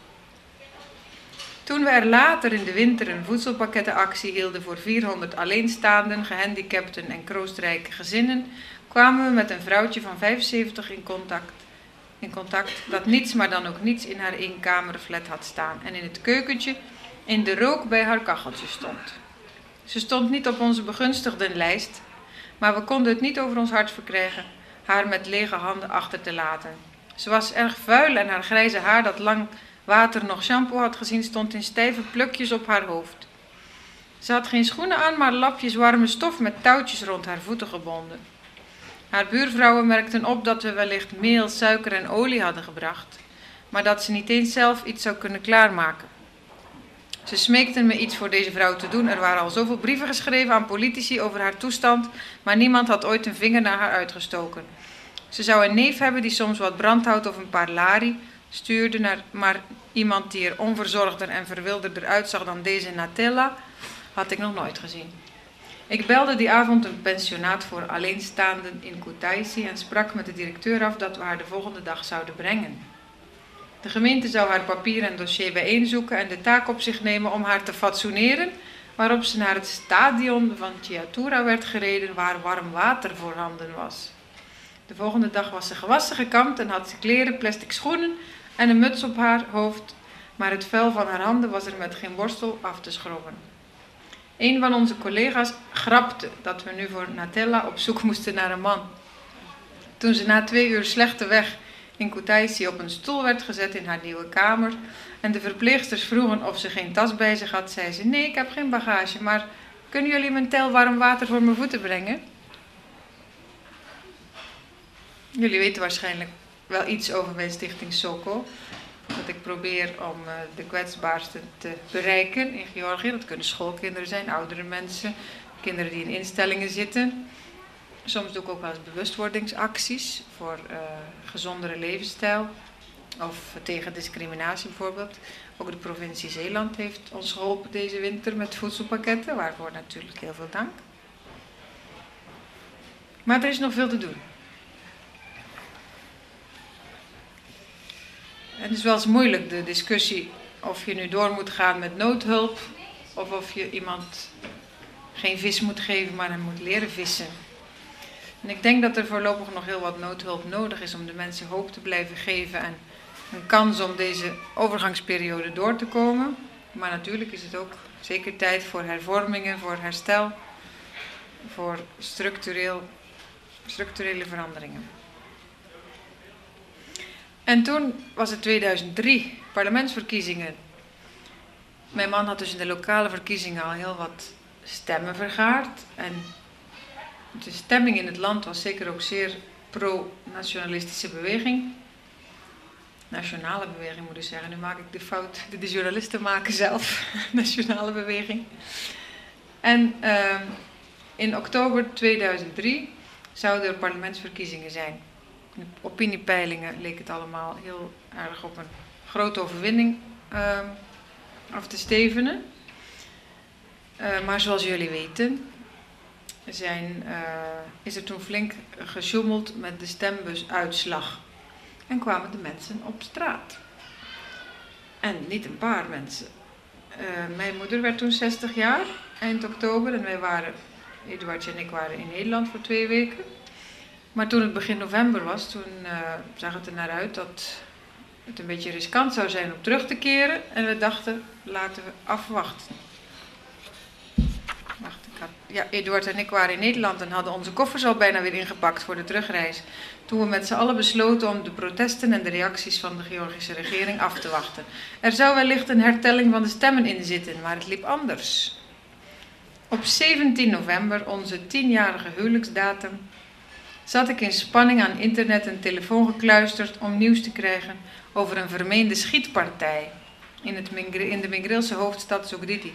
Toen we er later in de winter een voedselpakkettenactie hielden voor 400 alleenstaanden, gehandicapten en kroostrijke gezinnen, kwamen we met een vrouwtje van 75 in contact, in contact dat niets, maar dan ook niets in haar eenkamerflat had staan en in het keukentje in de rook bij haar kacheltje stond. Ze stond niet op onze begunstigdenlijst, maar we konden het niet over ons hart verkrijgen haar met lege handen achter te laten. Ze was erg vuil en haar grijze haar, dat lang water nog shampoo had gezien, stond in stijve plukjes op haar hoofd. Ze had geen schoenen aan, maar lapjes warme stof met touwtjes rond haar voeten gebonden. Haar buurvrouwen merkten op dat we wellicht meel, suiker en olie hadden gebracht, maar dat ze niet eens zelf iets zou kunnen klaarmaken. Ze smeekten me iets voor deze vrouw te doen. Er waren al zoveel brieven geschreven aan politici over haar toestand, maar niemand had ooit een vinger naar haar uitgestoken. Ze zou een neef hebben die soms wat brandhout of een paar lari stuurde, naar, maar iemand die er onverzorgder en verwilderder uitzag dan deze Natella, had ik nog nooit gezien. Ik belde die avond een pensionaat voor alleenstaanden in Kutaisi en sprak met de directeur af dat we haar de volgende dag zouden brengen. De gemeente zou haar papier en dossier bijeenzoeken en de taak op zich nemen om haar te fatsoeneren, waarop ze naar het stadion van Chiatura werd gereden waar warm water voorhanden was. De volgende dag was ze gewassen gekamd en had ze kleren, plastic schoenen en een muts op haar hoofd, maar het vel van haar handen was er met geen borstel af te schrobben. Een van onze collega's grapte dat we nu voor Natella op zoek moesten naar een man. Toen ze na twee uur slechte weg in Kutaisi op een stoel werd gezet in haar nieuwe kamer en de verpleegsters vroegen of ze geen tas bij zich had, zei ze: Nee, ik heb geen bagage, maar kunnen jullie mijn tel warm water voor mijn voeten brengen? Jullie weten waarschijnlijk wel iets over mijn stichting Soko. Dat ik probeer om uh, de kwetsbaarsten te bereiken in Georgië. Dat kunnen schoolkinderen zijn, oudere mensen, kinderen die in instellingen zitten. Soms doe ik ook wel eens bewustwordingsacties voor uh, gezondere levensstijl of tegen discriminatie bijvoorbeeld. Ook de provincie Zeeland heeft ons geholpen deze winter met voedselpakketten, waarvoor natuurlijk heel veel dank. Maar er is nog veel te doen. Het is wel eens moeilijk, de discussie of je nu door moet gaan met noodhulp of of je iemand geen vis moet geven, maar hem moet leren vissen. En ik denk dat er voorlopig nog heel wat noodhulp nodig is om de mensen hoop te blijven geven en een kans om deze overgangsperiode door te komen. Maar natuurlijk is het ook zeker tijd voor hervormingen, voor herstel, voor structureel, structurele veranderingen. En toen was het 2003, parlementsverkiezingen. Mijn man had dus in de lokale verkiezingen al heel wat stemmen vergaard. En de stemming in het land was zeker ook zeer pro-nationalistische beweging. Nationale beweging moet ik zeggen. Nu maak ik de fout de journalisten maken zelf. Nationale beweging. En uh, in oktober 2003 zouden er parlementsverkiezingen zijn. In opiniepeilingen leek het allemaal heel erg op een grote overwinning uh, af te stevenen. Uh, maar zoals jullie weten, zijn, uh, is er toen flink gesjoemeld met de stembusuitslag. En kwamen de mensen op straat. En niet een paar mensen. Uh, mijn moeder werd toen 60 jaar, eind oktober. En wij waren, Eduardje en ik waren in Nederland voor twee weken. Maar toen het begin november was, toen uh, zag het er naar uit dat het een beetje riskant zou zijn om terug te keren. En we dachten, laten we afwachten. Wacht, ik had, ja, Eduard en ik waren in Nederland en hadden onze koffers al bijna weer ingepakt voor de terugreis. Toen we met z'n allen besloten om de protesten en de reacties van de Georgische regering af te wachten. Er zou wellicht een hertelling van de stemmen in zitten, maar het liep anders. Op 17 november, onze tienjarige huwelijksdatum, zat ik in spanning aan internet en telefoon gekluisterd om nieuws te krijgen over een vermeende schietpartij in, het in de Mingrilse hoofdstad Zogdidi,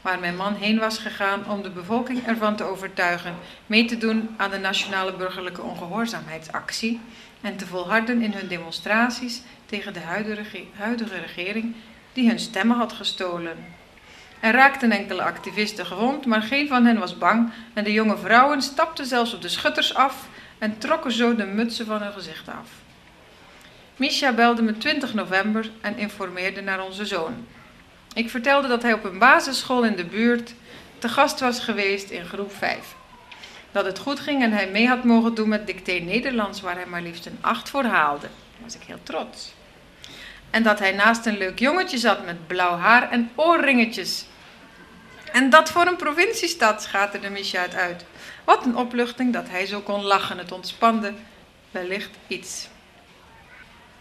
waar mijn man heen was gegaan om de bevolking ervan te overtuigen mee te doen aan de nationale burgerlijke ongehoorzaamheidsactie en te volharden in hun demonstraties tegen de huidige regering die hun stemmen had gestolen. Er raakten enkele activisten gewond, maar geen van hen was bang en de jonge vrouwen stapten zelfs op de schutters af en trokken zo de mutsen van hun gezicht af. Misha belde me 20 november en informeerde naar onze zoon. Ik vertelde dat hij op een basisschool in de buurt te gast was geweest in groep 5. Dat het goed ging en hij mee had mogen doen met dicté Nederlands, waar hij maar liefst een 8 voor haalde. Daar was ik heel trots. En dat hij naast een leuk jongetje zat met blauw haar en oorringetjes. En dat voor een provinciestad, schaterde Misha het uit. Wat een opluchting dat hij zo kon lachen. Het ontspande wellicht iets.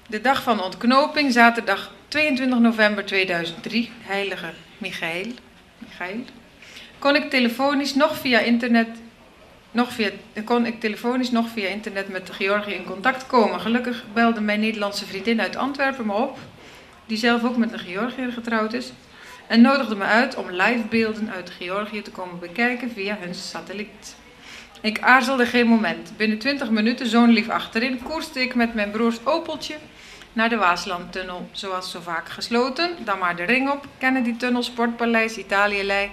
De dag van ontknoping, zaterdag 22 november 2003, heilige Michael, Michael kon ik telefonisch nog via internet nog via, kon ik telefonisch nog via internet met Georgië in contact komen. Gelukkig belde mijn Nederlandse vriendin uit Antwerpen me op, die zelf ook met een Georgiër getrouwd is, en nodigde me uit om livebeelden uit Georgië te komen bekijken via hun satelliet. Ik aarzelde geen moment. Binnen 20 minuten, zo'n lief achterin, koerste ik met mijn broers Opeltje naar de Waaslandtunnel. Zoals zo vaak gesloten, dan maar de ring op, Kennedy-tunnel, Sportpaleis, Italië-lei,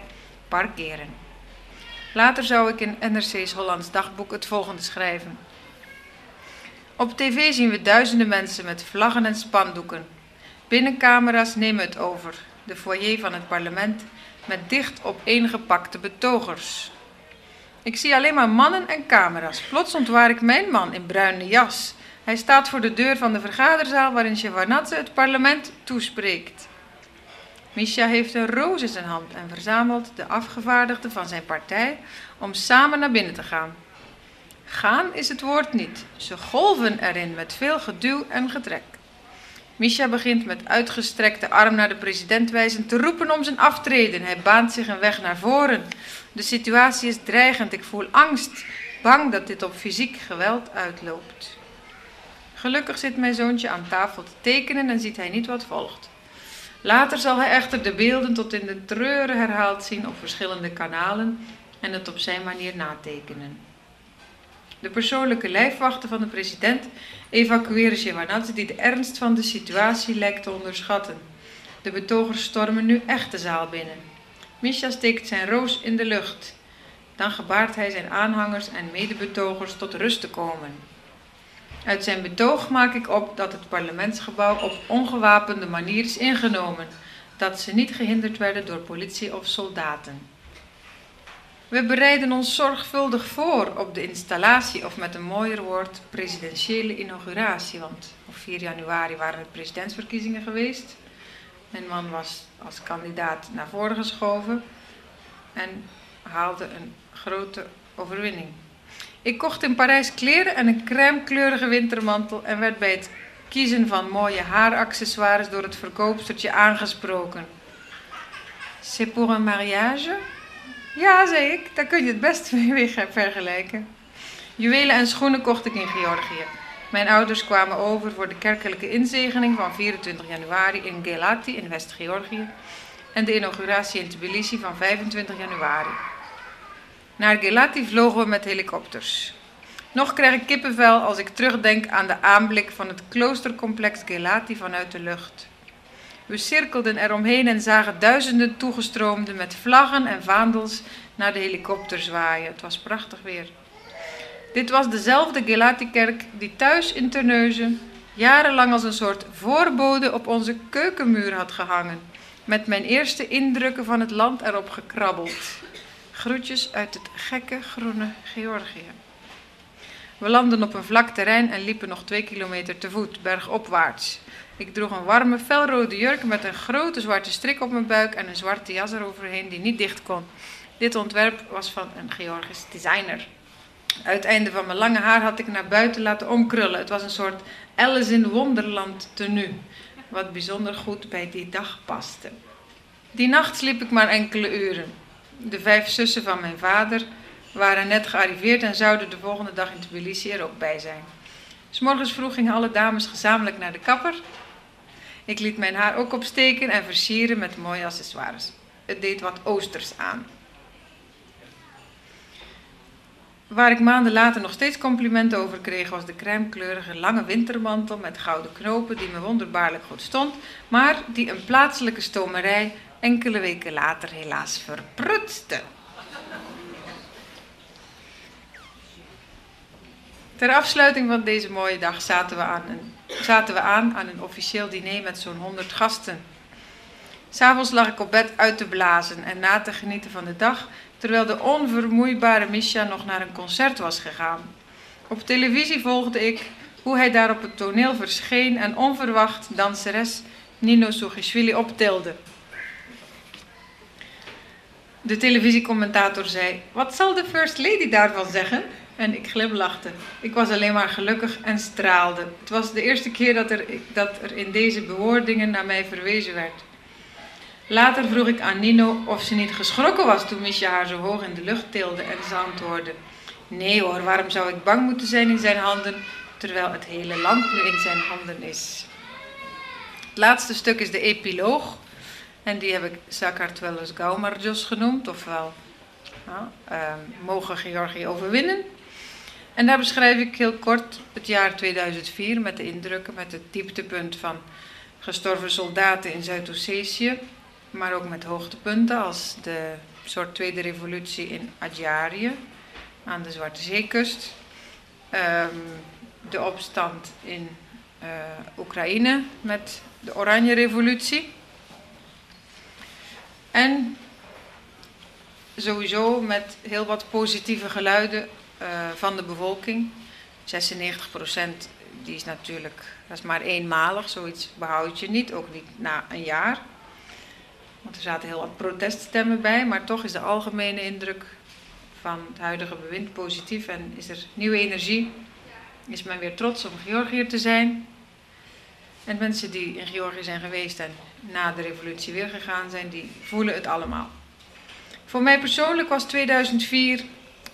parkeren. Later zou ik in NRC's Hollands Dagboek het volgende schrijven. Op tv zien we duizenden mensen met vlaggen en spandoeken. Binnencamera's nemen het over. De foyer van het parlement met dicht opeengepakte betogers. Ik zie alleen maar mannen en camera's. Plots ontwaar ik mijn man in bruine jas. Hij staat voor de deur van de vergaderzaal waarin Shevardnadze het parlement toespreekt. Misha heeft een roos in zijn hand en verzamelt de afgevaardigden van zijn partij om samen naar binnen te gaan. Gaan is het woord niet. Ze golven erin met veel geduw en getrek. Misha begint met uitgestrekte arm naar de president wijzend te roepen om zijn aftreden. Hij baant zich een weg naar voren. De situatie is dreigend. Ik voel angst, bang dat dit op fysiek geweld uitloopt. Gelukkig zit mijn zoontje aan tafel te tekenen en ziet hij niet wat volgt. Later zal hij echter de beelden tot in de treuren herhaald zien op verschillende kanalen en het op zijn manier natekenen. De persoonlijke lijfwachten van de president evacueren Shevardnadze die de ernst van de situatie lijkt te onderschatten. De betogers stormen nu echt de zaal binnen. Misha steekt zijn roos in de lucht. Dan gebaart hij zijn aanhangers en medebetogers tot rust te komen. Uit zijn betoog maak ik op dat het parlementsgebouw op ongewapende manier is ingenomen, dat ze niet gehinderd werden door politie of soldaten. We bereiden ons zorgvuldig voor op de installatie, of met een mooier woord, presidentiële inauguratie. Want op 4 januari waren het presidentsverkiezingen geweest. Mijn man was als kandidaat naar voren geschoven en haalde een grote overwinning. Ik kocht in Parijs kleren en een crèmekleurige wintermantel en werd bij het kiezen van mooie haaraccessoires door het verkoopstertje aangesproken. C'est pour un mariage? Ja, zei ik, daar kun je het best mee vergelijken. Juwelen en schoenen kocht ik in Georgië. Mijn ouders kwamen over voor de kerkelijke inzegening van 24 januari in Gelati in West-Georgië en de inauguratie in Tbilisi van 25 januari. Naar Gelati vlogen we met helikopters. Nog krijg ik kippenvel als ik terugdenk aan de aanblik van het kloostercomplex Gelati vanuit de lucht. We cirkelden eromheen en zagen duizenden toegestroomden met vlaggen en vaandels naar de helikopter zwaaien. Het was prachtig weer. Dit was dezelfde Gelati-kerk die thuis in Terneuzen jarenlang als een soort voorbode op onze keukenmuur had gehangen, met mijn eerste indrukken van het land erop gekrabbeld. Groetjes uit het gekke groene Georgië. We landden op een vlak terrein en liepen nog twee kilometer te voet, bergopwaarts. Ik droeg een warme, felrode jurk met een grote zwarte strik op mijn buik en een zwarte jas eroverheen die niet dicht kon. Dit ontwerp was van een Georgisch designer. Uiteinde van mijn lange haar had ik naar buiten laten omkrullen. Het was een soort Alice in Wonderland tenue, wat bijzonder goed bij die dag paste. Die nacht sliep ik maar enkele uren. De vijf zussen van mijn vader waren net gearriveerd en zouden de volgende dag in Tbilisi er ook bij zijn. S morgens vroeg gingen alle dames gezamenlijk naar de kapper. Ik liet mijn haar ook opsteken en versieren met mooie accessoires. Het deed wat oosters aan. Waar ik maanden later nog steeds complimenten over kreeg, was de crèmekleurige lange wintermantel met gouden knopen die me wonderbaarlijk goed stond, maar die een plaatselijke stomerij enkele weken later helaas verprutste. Ter afsluiting van deze mooie dag zaten we aan, een, zaten we aan, aan een officieel diner met zo'n 100 gasten. S'avonds lag ik op bed uit te blazen en na te genieten van de dag, terwijl de onvermoeibare Misha nog naar een concert was gegaan. Op televisie volgde ik hoe hij daar op het toneel verscheen en onverwacht danseres Nino Sugishvili optilde. De televisiecommentator zei: Wat zal de First Lady daarvan zeggen? En ik glimlachte. Ik was alleen maar gelukkig en straalde. Het was de eerste keer dat er, dat er in deze bewoordingen naar mij verwezen werd. Later vroeg ik aan Nino of ze niet geschrokken was toen Misha haar zo hoog in de lucht tilde en ze antwoordde: Nee hoor, waarom zou ik bang moeten zijn in zijn handen, terwijl het hele land nu in zijn handen is? Het laatste stuk is de epiloog. En die heb ik Sakart wel eens Gaumarjos genoemd, ofwel nou, uh, Mogen Georgië overwinnen. En daar beschrijf ik heel kort het jaar 2004 met de indrukken, met het dieptepunt van gestorven soldaten in Zuid-Ossetië, maar ook met hoogtepunten als de soort tweede revolutie in Adjarië aan de Zwarte Zeekust, um, de opstand in uh, Oekraïne met de Oranje Revolutie. En sowieso met heel wat positieve geluiden van de bevolking. 96 procent, die is natuurlijk, dat is maar eenmalig, zoiets behoud je niet, ook niet na een jaar. Want er zaten heel wat proteststemmen bij, maar toch is de algemene indruk van het huidige bewind positief en is er nieuwe energie. Is men weer trots om Georgiër te zijn. En mensen die in Georgië zijn geweest en na de revolutie weer gegaan zijn, die voelen het allemaal. Voor mij persoonlijk was 2004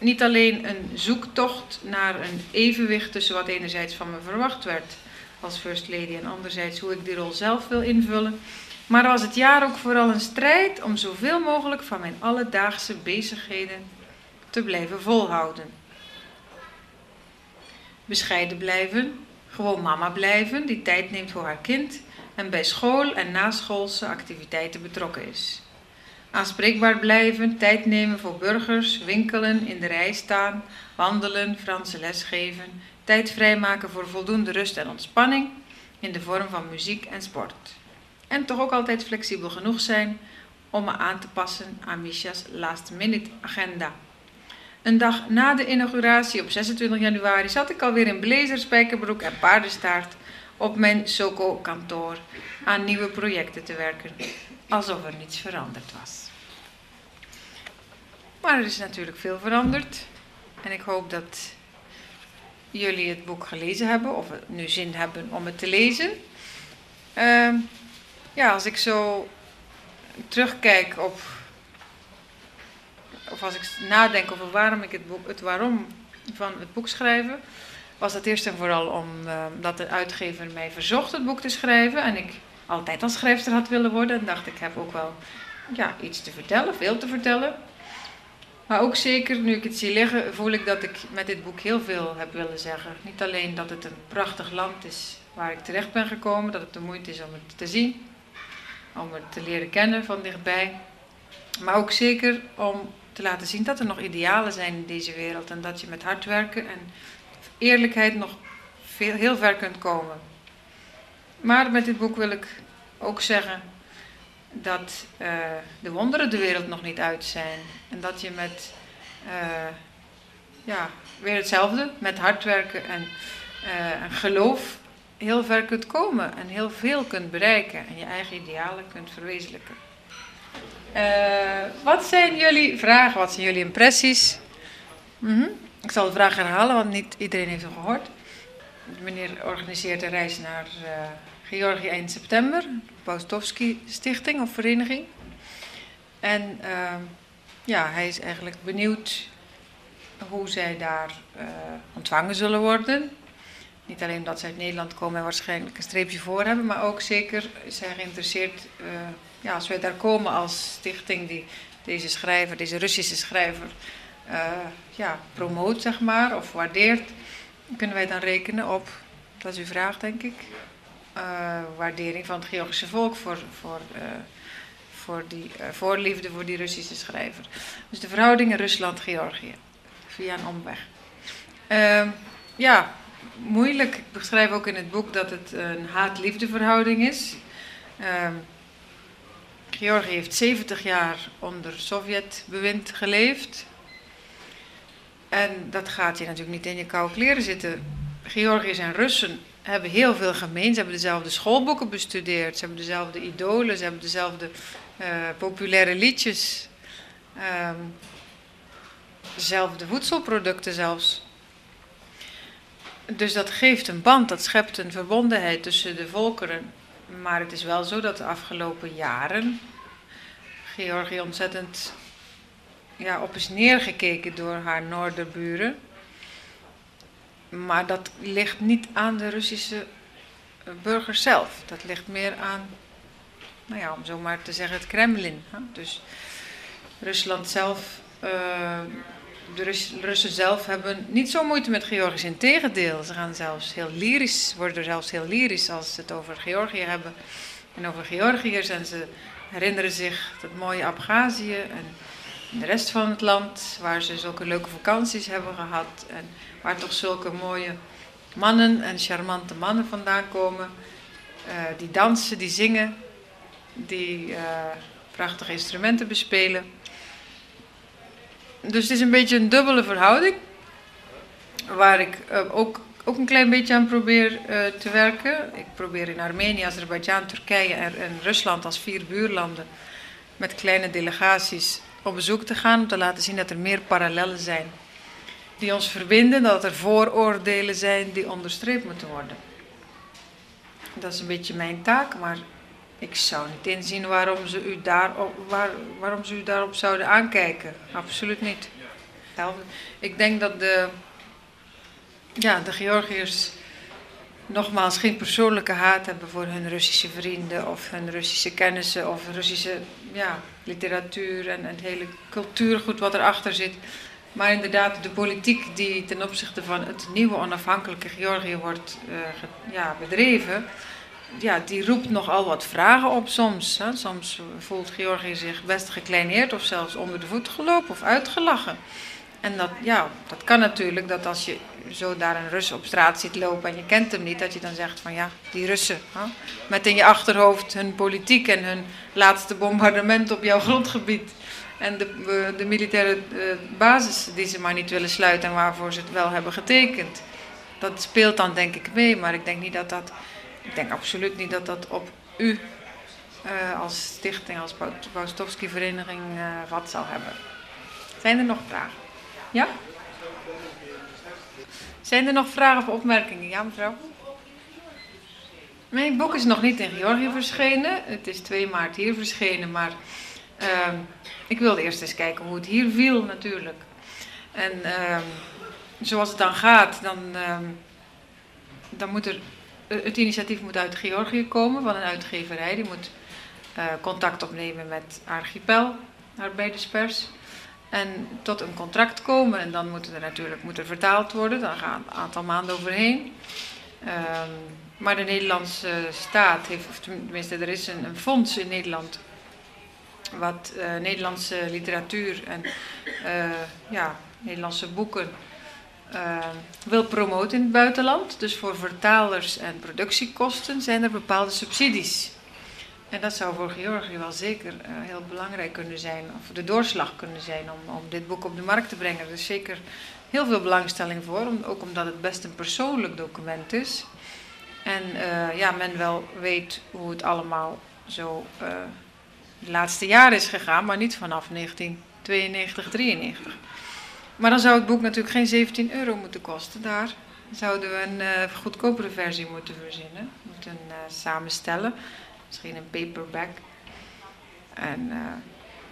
niet alleen een zoektocht naar een evenwicht tussen wat enerzijds van me verwacht werd als First Lady en anderzijds hoe ik die rol zelf wil invullen. Maar was het jaar ook vooral een strijd om zoveel mogelijk van mijn alledaagse bezigheden te blijven volhouden. Bescheiden blijven, gewoon mama blijven die tijd neemt voor haar kind en bij school en naschoolse activiteiten betrokken is. Aanspreekbaar blijven, tijd nemen voor burgers, winkelen, in de rij staan, wandelen, Franse les geven, tijd vrijmaken voor voldoende rust en ontspanning in de vorm van muziek en sport. En toch ook altijd flexibel genoeg zijn om me aan te passen aan Misha's last minute agenda. Een dag na de inauguratie op 26 januari zat ik alweer in blazer, spijkerbroek en paardenstaart op mijn Soko-kantoor aan nieuwe projecten te werken, alsof er niets veranderd was. Maar er is natuurlijk veel veranderd en ik hoop dat jullie het boek gelezen hebben of nu zin hebben om het te lezen. Uh, ja, als ik zo terugkijk op, of als ik nadenk over waarom ik het boek, het waarom van het boek schrijven, was dat eerst en vooral omdat uh, de uitgever mij verzocht het boek te schrijven en ik altijd als schrijfster had willen worden en dacht ik heb ook wel ja, iets te vertellen, veel te vertellen. Maar ook zeker, nu ik het zie liggen, voel ik dat ik met dit boek heel veel heb willen zeggen. Niet alleen dat het een prachtig land is waar ik terecht ben gekomen, dat het de moeite is om het te zien, om het te leren kennen van dichtbij. Maar ook zeker om te laten zien dat er nog idealen zijn in deze wereld en dat je met hard werken en eerlijkheid nog veel, heel ver kunt komen. Maar met dit boek wil ik ook zeggen dat uh, de wonderen de wereld nog niet uit zijn. En dat je met, uh, ja, weer hetzelfde, met hard werken en uh, geloof heel ver kunt komen en heel veel kunt bereiken en je eigen idealen kunt verwezenlijken. wat zijn jullie vragen? Wat zijn jullie impressies? -hmm. Ik zal de vraag herhalen, want niet iedereen heeft hem gehoord. Meneer organiseert een reis naar Georgië eind september, Paustovski Stichting of Vereniging. En uh, ja, hij is eigenlijk benieuwd hoe zij daar uh, ontvangen zullen worden. Niet alleen dat ze uit Nederland komen en waarschijnlijk een streepje voor hebben, maar ook zeker hij geïnteresseerd, uh, ja, als wij daar komen als stichting die deze schrijver, deze Russische schrijver, ja, promoot, zeg maar, of waardeert, kunnen wij dan rekenen op, dat is uw vraag denk ik, uh, waardering van het Georgische volk voor, voor, uh, voor die voorliefde voor die Russische schrijver. Dus de verhoudingen Rusland-Georgië, via een omweg. Ehm, ja, moeilijk. Ik beschrijf ook in het boek dat het een haat-liefde verhouding is. Ehm, Georgië heeft 70 jaar onder Sovjetbewind geleefd. En dat gaat je natuurlijk niet in je koude kleren zitten. Georgiërs en Russen hebben heel veel gemeen. Ze hebben dezelfde schoolboeken bestudeerd. Ze hebben dezelfde idolen. Ze hebben dezelfde uh, populaire liedjes. Um, dezelfde voedselproducten zelfs. Dus dat geeft een band, dat schept een verbondenheid tussen de volkeren. Maar het is wel zo dat de afgelopen jaren Georgië ontzettend ja, op is neergekeken door haar noorderburen. Maar dat ligt niet aan de Russische eh, burger zelf. Dat ligt meer aan, nou ja, om zo maar te zeggen, het Kremlin. Hè? Dus Rusland zelf, uh, de Rus Russen zelf hebben niet zo moeite met Georgisch. Integendeel, ze gaan zelfs heel lyrisch, worden zelfs heel lyrisch als ze het over Georgië hebben. En over Georgiërs en ze herinneren zich dat mooie Abhazie en de rest van het land, waar ze zulke leuke vakanties hebben gehad. En waar toch zulke mooie mannen en charmante mannen vandaan komen. Uh, die dansen, die zingen, die uh, prachtige instrumenten bespelen. Dus het is een beetje een dubbele verhouding. Waar ik uh, ook, ook een klein beetje aan probeer te werken. Ik probeer in Armenië, Azerbeidzjan, Turkije en, en Rusland als vier buurlanden met kleine delegaties op bezoek te gaan om te laten zien dat er meer parallellen zijn die ons verbinden, dat er vooroordelen zijn die onderstreept moeten worden. Dat is een beetje mijn taak, maar ik zou niet inzien waarom ze u, daarop, waar, waarom ze u daarop zouden aankijken. Absoluut niet. Ik denk dat de, ja, de Georgiërs nogmaals geen persoonlijke haat hebben voor hun Russische vrienden of hun Russische kennissen of Russische ja, literatuur en het hele cultuurgoed wat erachter zit. Maar inderdaad, de politiek die ten opzichte van het nieuwe onafhankelijke Georgië wordt uh, ja, bedreven, ja, die roept nogal wat vragen op soms. Soms voelt Georgië zich best gekleineerd of zelfs onder de voet gelopen of uitgelachen. En dat, ja, dat kan natuurlijk, dat als je zo daar een Rus op straat ziet lopen en je kent hem niet, dat je dan zegt van ja, die Russen, hè, met in je achterhoofd hun politiek en hun laatste bombardement op jouw grondgebied. En de, de militaire eh, basis die ze maar niet willen sluiten en waarvoor ze het wel hebben getekend. Dat speelt dan denk ik mee, maar ik denk niet dat dat, ik denk absoluut niet dat dat op u uh, als stichting, als Paustovski-vereniging wat zal hebben. Zijn er nog vragen? Ja? Zijn er nog vragen of opmerkingen? Ja, mevrouw? Mijn boek is nog niet in Georgië verschenen. Het is 2 maart hier verschenen, maar uh, ik wilde eerst eens kijken hoe het hier viel natuurlijk. En uh, zoals het dan gaat, dan, ehm, dan moet er, het initiatief moet uit Georgië komen van een uitgeverij. Die moet uh, contact opnemen met Archipel, arbeiderspers en tot een contract komen. En dan moet er natuurlijk moet er vertaald worden. Dan gaan een aantal maanden overheen. Um, maar de Nederlandse staat heeft, of tenminste, er is een, een fonds in Nederland wat uh, Nederlandse literatuur en uh, ja, Nederlandse boeken uh, wil promoten in het buitenland. Dus voor vertalers en productiekosten zijn er bepaalde subsidies. En dat zou voor Georgië wel zeker heel belangrijk kunnen zijn, of de doorslag kunnen zijn om, om dit boek op de markt te brengen. Er is zeker heel veel belangstelling voor, ook omdat het best een persoonlijk document is. En ja, men wel weet hoe het allemaal zo de laatste jaren is gegaan, maar niet vanaf 1992, 93. Maar dan zou het boek natuurlijk geen 17 euro moeten kosten. Daar zouden we een goedkopere versie moeten verzinnen, moeten samenstellen. Misschien een paperback. En uh,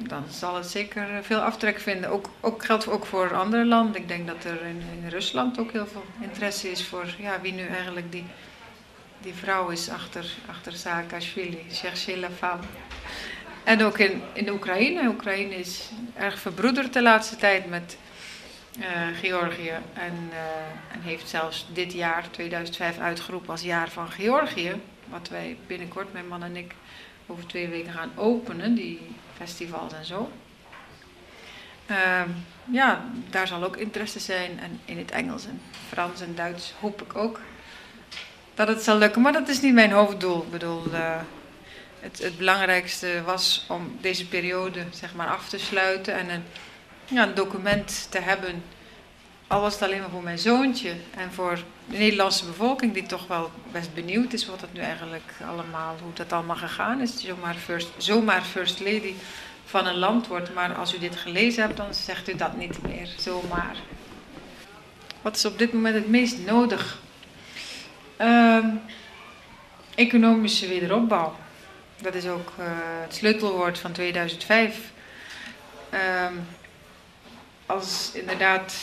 dan zal het zeker veel aftrek vinden. Ook, ook geldt ook voor andere landen. Ik denk dat er in, Rusland ook heel veel interesse is voor ja, wie nu eigenlijk die, die vrouw is achter, achter Saakashvili, femme. En ook in, in Oekraïne. Oekraïne is erg verbroederd de laatste tijd met uh, Georgië. En, en, heeft zelfs dit jaar, 2005, uitgeroepen als jaar van Georgië. Wat wij binnenkort, mijn man en ik, over twee weken gaan openen, die festivals en zo. Uh, ja, daar zal ook interesse zijn. En in het Engels en Frans en Duits hoop ik ook dat het zal lukken. Maar dat is niet mijn hoofddoel. Ik bedoel, uh, het, het, belangrijkste was om deze periode zeg maar, af te sluiten en een, ja, een document te hebben. Al was het alleen maar voor mijn zoontje en voor de Nederlandse bevolking, die toch wel best benieuwd is wat het nu eigenlijk allemaal, hoe dat allemaal gegaan is. Zomaar first, zomaar first lady van een land wordt. Maar als u dit gelezen hebt, dan zegt u dat niet meer, zomaar. Wat is op dit moment het meest nodig? Uh, economische wederopbouw. Dat is ook uh, het sleutelwoord van 2005. Um, als inderdaad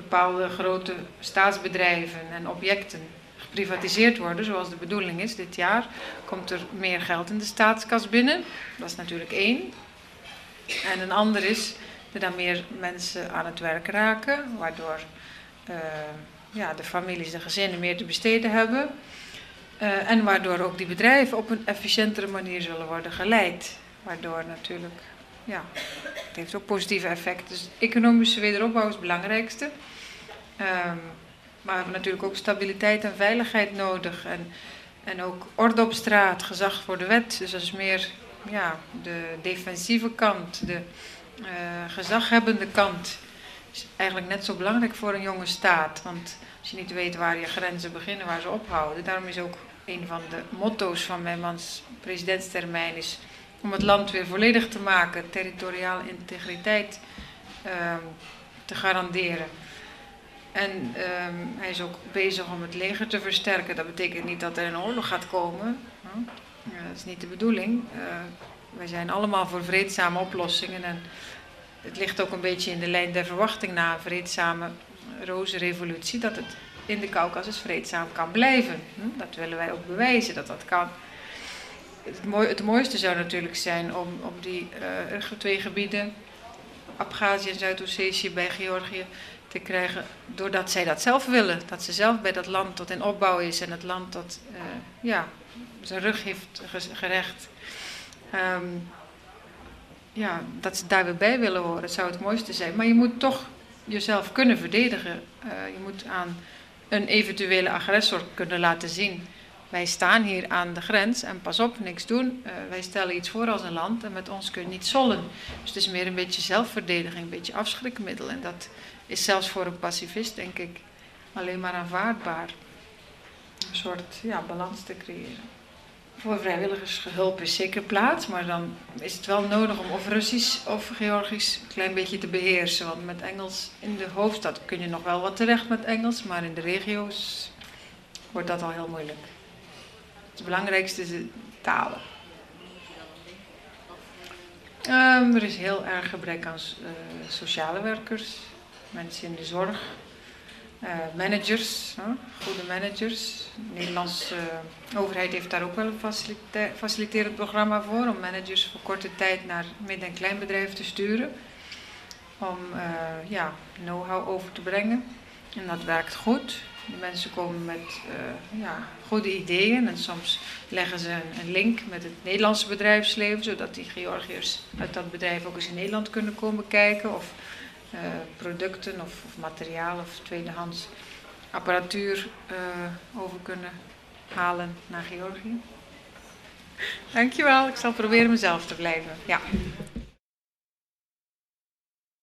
bepaalde grote staatsbedrijven en objecten geprivatiseerd worden, zoals de bedoeling is dit jaar, komt er meer geld in de staatskas binnen. Dat is natuurlijk één. En een ander is dat er meer mensen aan het werk raken, waardoor uh, ja, de families, de gezinnen meer te besteden hebben. Uh, en waardoor ook die bedrijven op een efficiëntere manier zullen worden geleid. Waardoor natuurlijk, ja, het heeft ook positieve effecten. Dus economische wederopbouw is het belangrijkste. Um, maar we hebben natuurlijk ook stabiliteit en veiligheid nodig. En, en ook orde op straat, gezag voor de wet. Dus dat is meer ja, de defensieve kant, de uh, gezaghebbende kant. Is eigenlijk net zo belangrijk voor een jonge staat. Want als je niet weet waar je grenzen beginnen, waar ze ophouden. Daarom is ook een van de motto's van mijn mans presidentstermijn is om het land weer volledig te maken, territoriale integriteit um, te garanderen. En um, hij is ook bezig om het leger te versterken. Dat betekent niet dat er een oorlog gaat komen. Dat is niet de bedoeling. Uh, wij zijn allemaal voor vreedzame oplossingen. En het ligt ook een beetje in de lijn der verwachting na een vreedzame roze revolutie. Dat het in de Caucasus vreedzaam kan blijven. Dat willen wij ook bewijzen dat dat kan. Het, het mooiste zou natuurlijk zijn om, om die uh, twee gebieden, Abhazie en Zuid-Ossetië bij Georgië, te krijgen doordat zij dat zelf willen. Dat ze zelf bij dat land dat in opbouw is en het land dat uh, ja, zijn rug heeft gerecht. Um, ja, dat ze daar weer bij willen horen. Dat zou het mooiste zijn. Maar je moet toch jezelf kunnen verdedigen. Uh, je moet aan een eventuele agressor kunnen laten zien. Wij staan hier aan de grens en pas op, niks doen. Uh, wij stellen iets voor als een land en met ons kun je niet zollen. Dus het is meer een beetje zelfverdediging, een beetje afschrikmiddel. En dat is zelfs voor een pacifist, denk ik, alleen maar aanvaardbaar. Een soort ja, balans te creëren. Voor vrijwilligershulp is zeker plaats, maar dan is het wel nodig om of Russisch of Georgisch een klein beetje te beheersen. Want met Engels in de hoofdstad kun je nog wel wat terecht met Engels, maar in de regio's wordt dat al heel moeilijk. Het belangrijkste is talen. Um, er is heel erg gebrek aan uh, sociale werkers, mensen in de zorg, uh, managers, goede managers. De Nederlandse overheid heeft daar ook wel een facilite faciliterend programma voor om managers voor korte tijd naar midden- en kleinbedrijven te sturen. Om uh, ja, know-how over te brengen. En dat werkt goed. De mensen komen met uh, ja, goede ideeën en soms leggen ze een, link met het Nederlandse bedrijfsleven, zodat die Georgiërs uit dat bedrijf ook eens in Nederland kunnen komen kijken of uh, producten of, of, materiaal of tweedehands apparatuur uh, over kunnen halen naar Georgië. Dankjewel, ik zal proberen mezelf te blijven. Ja.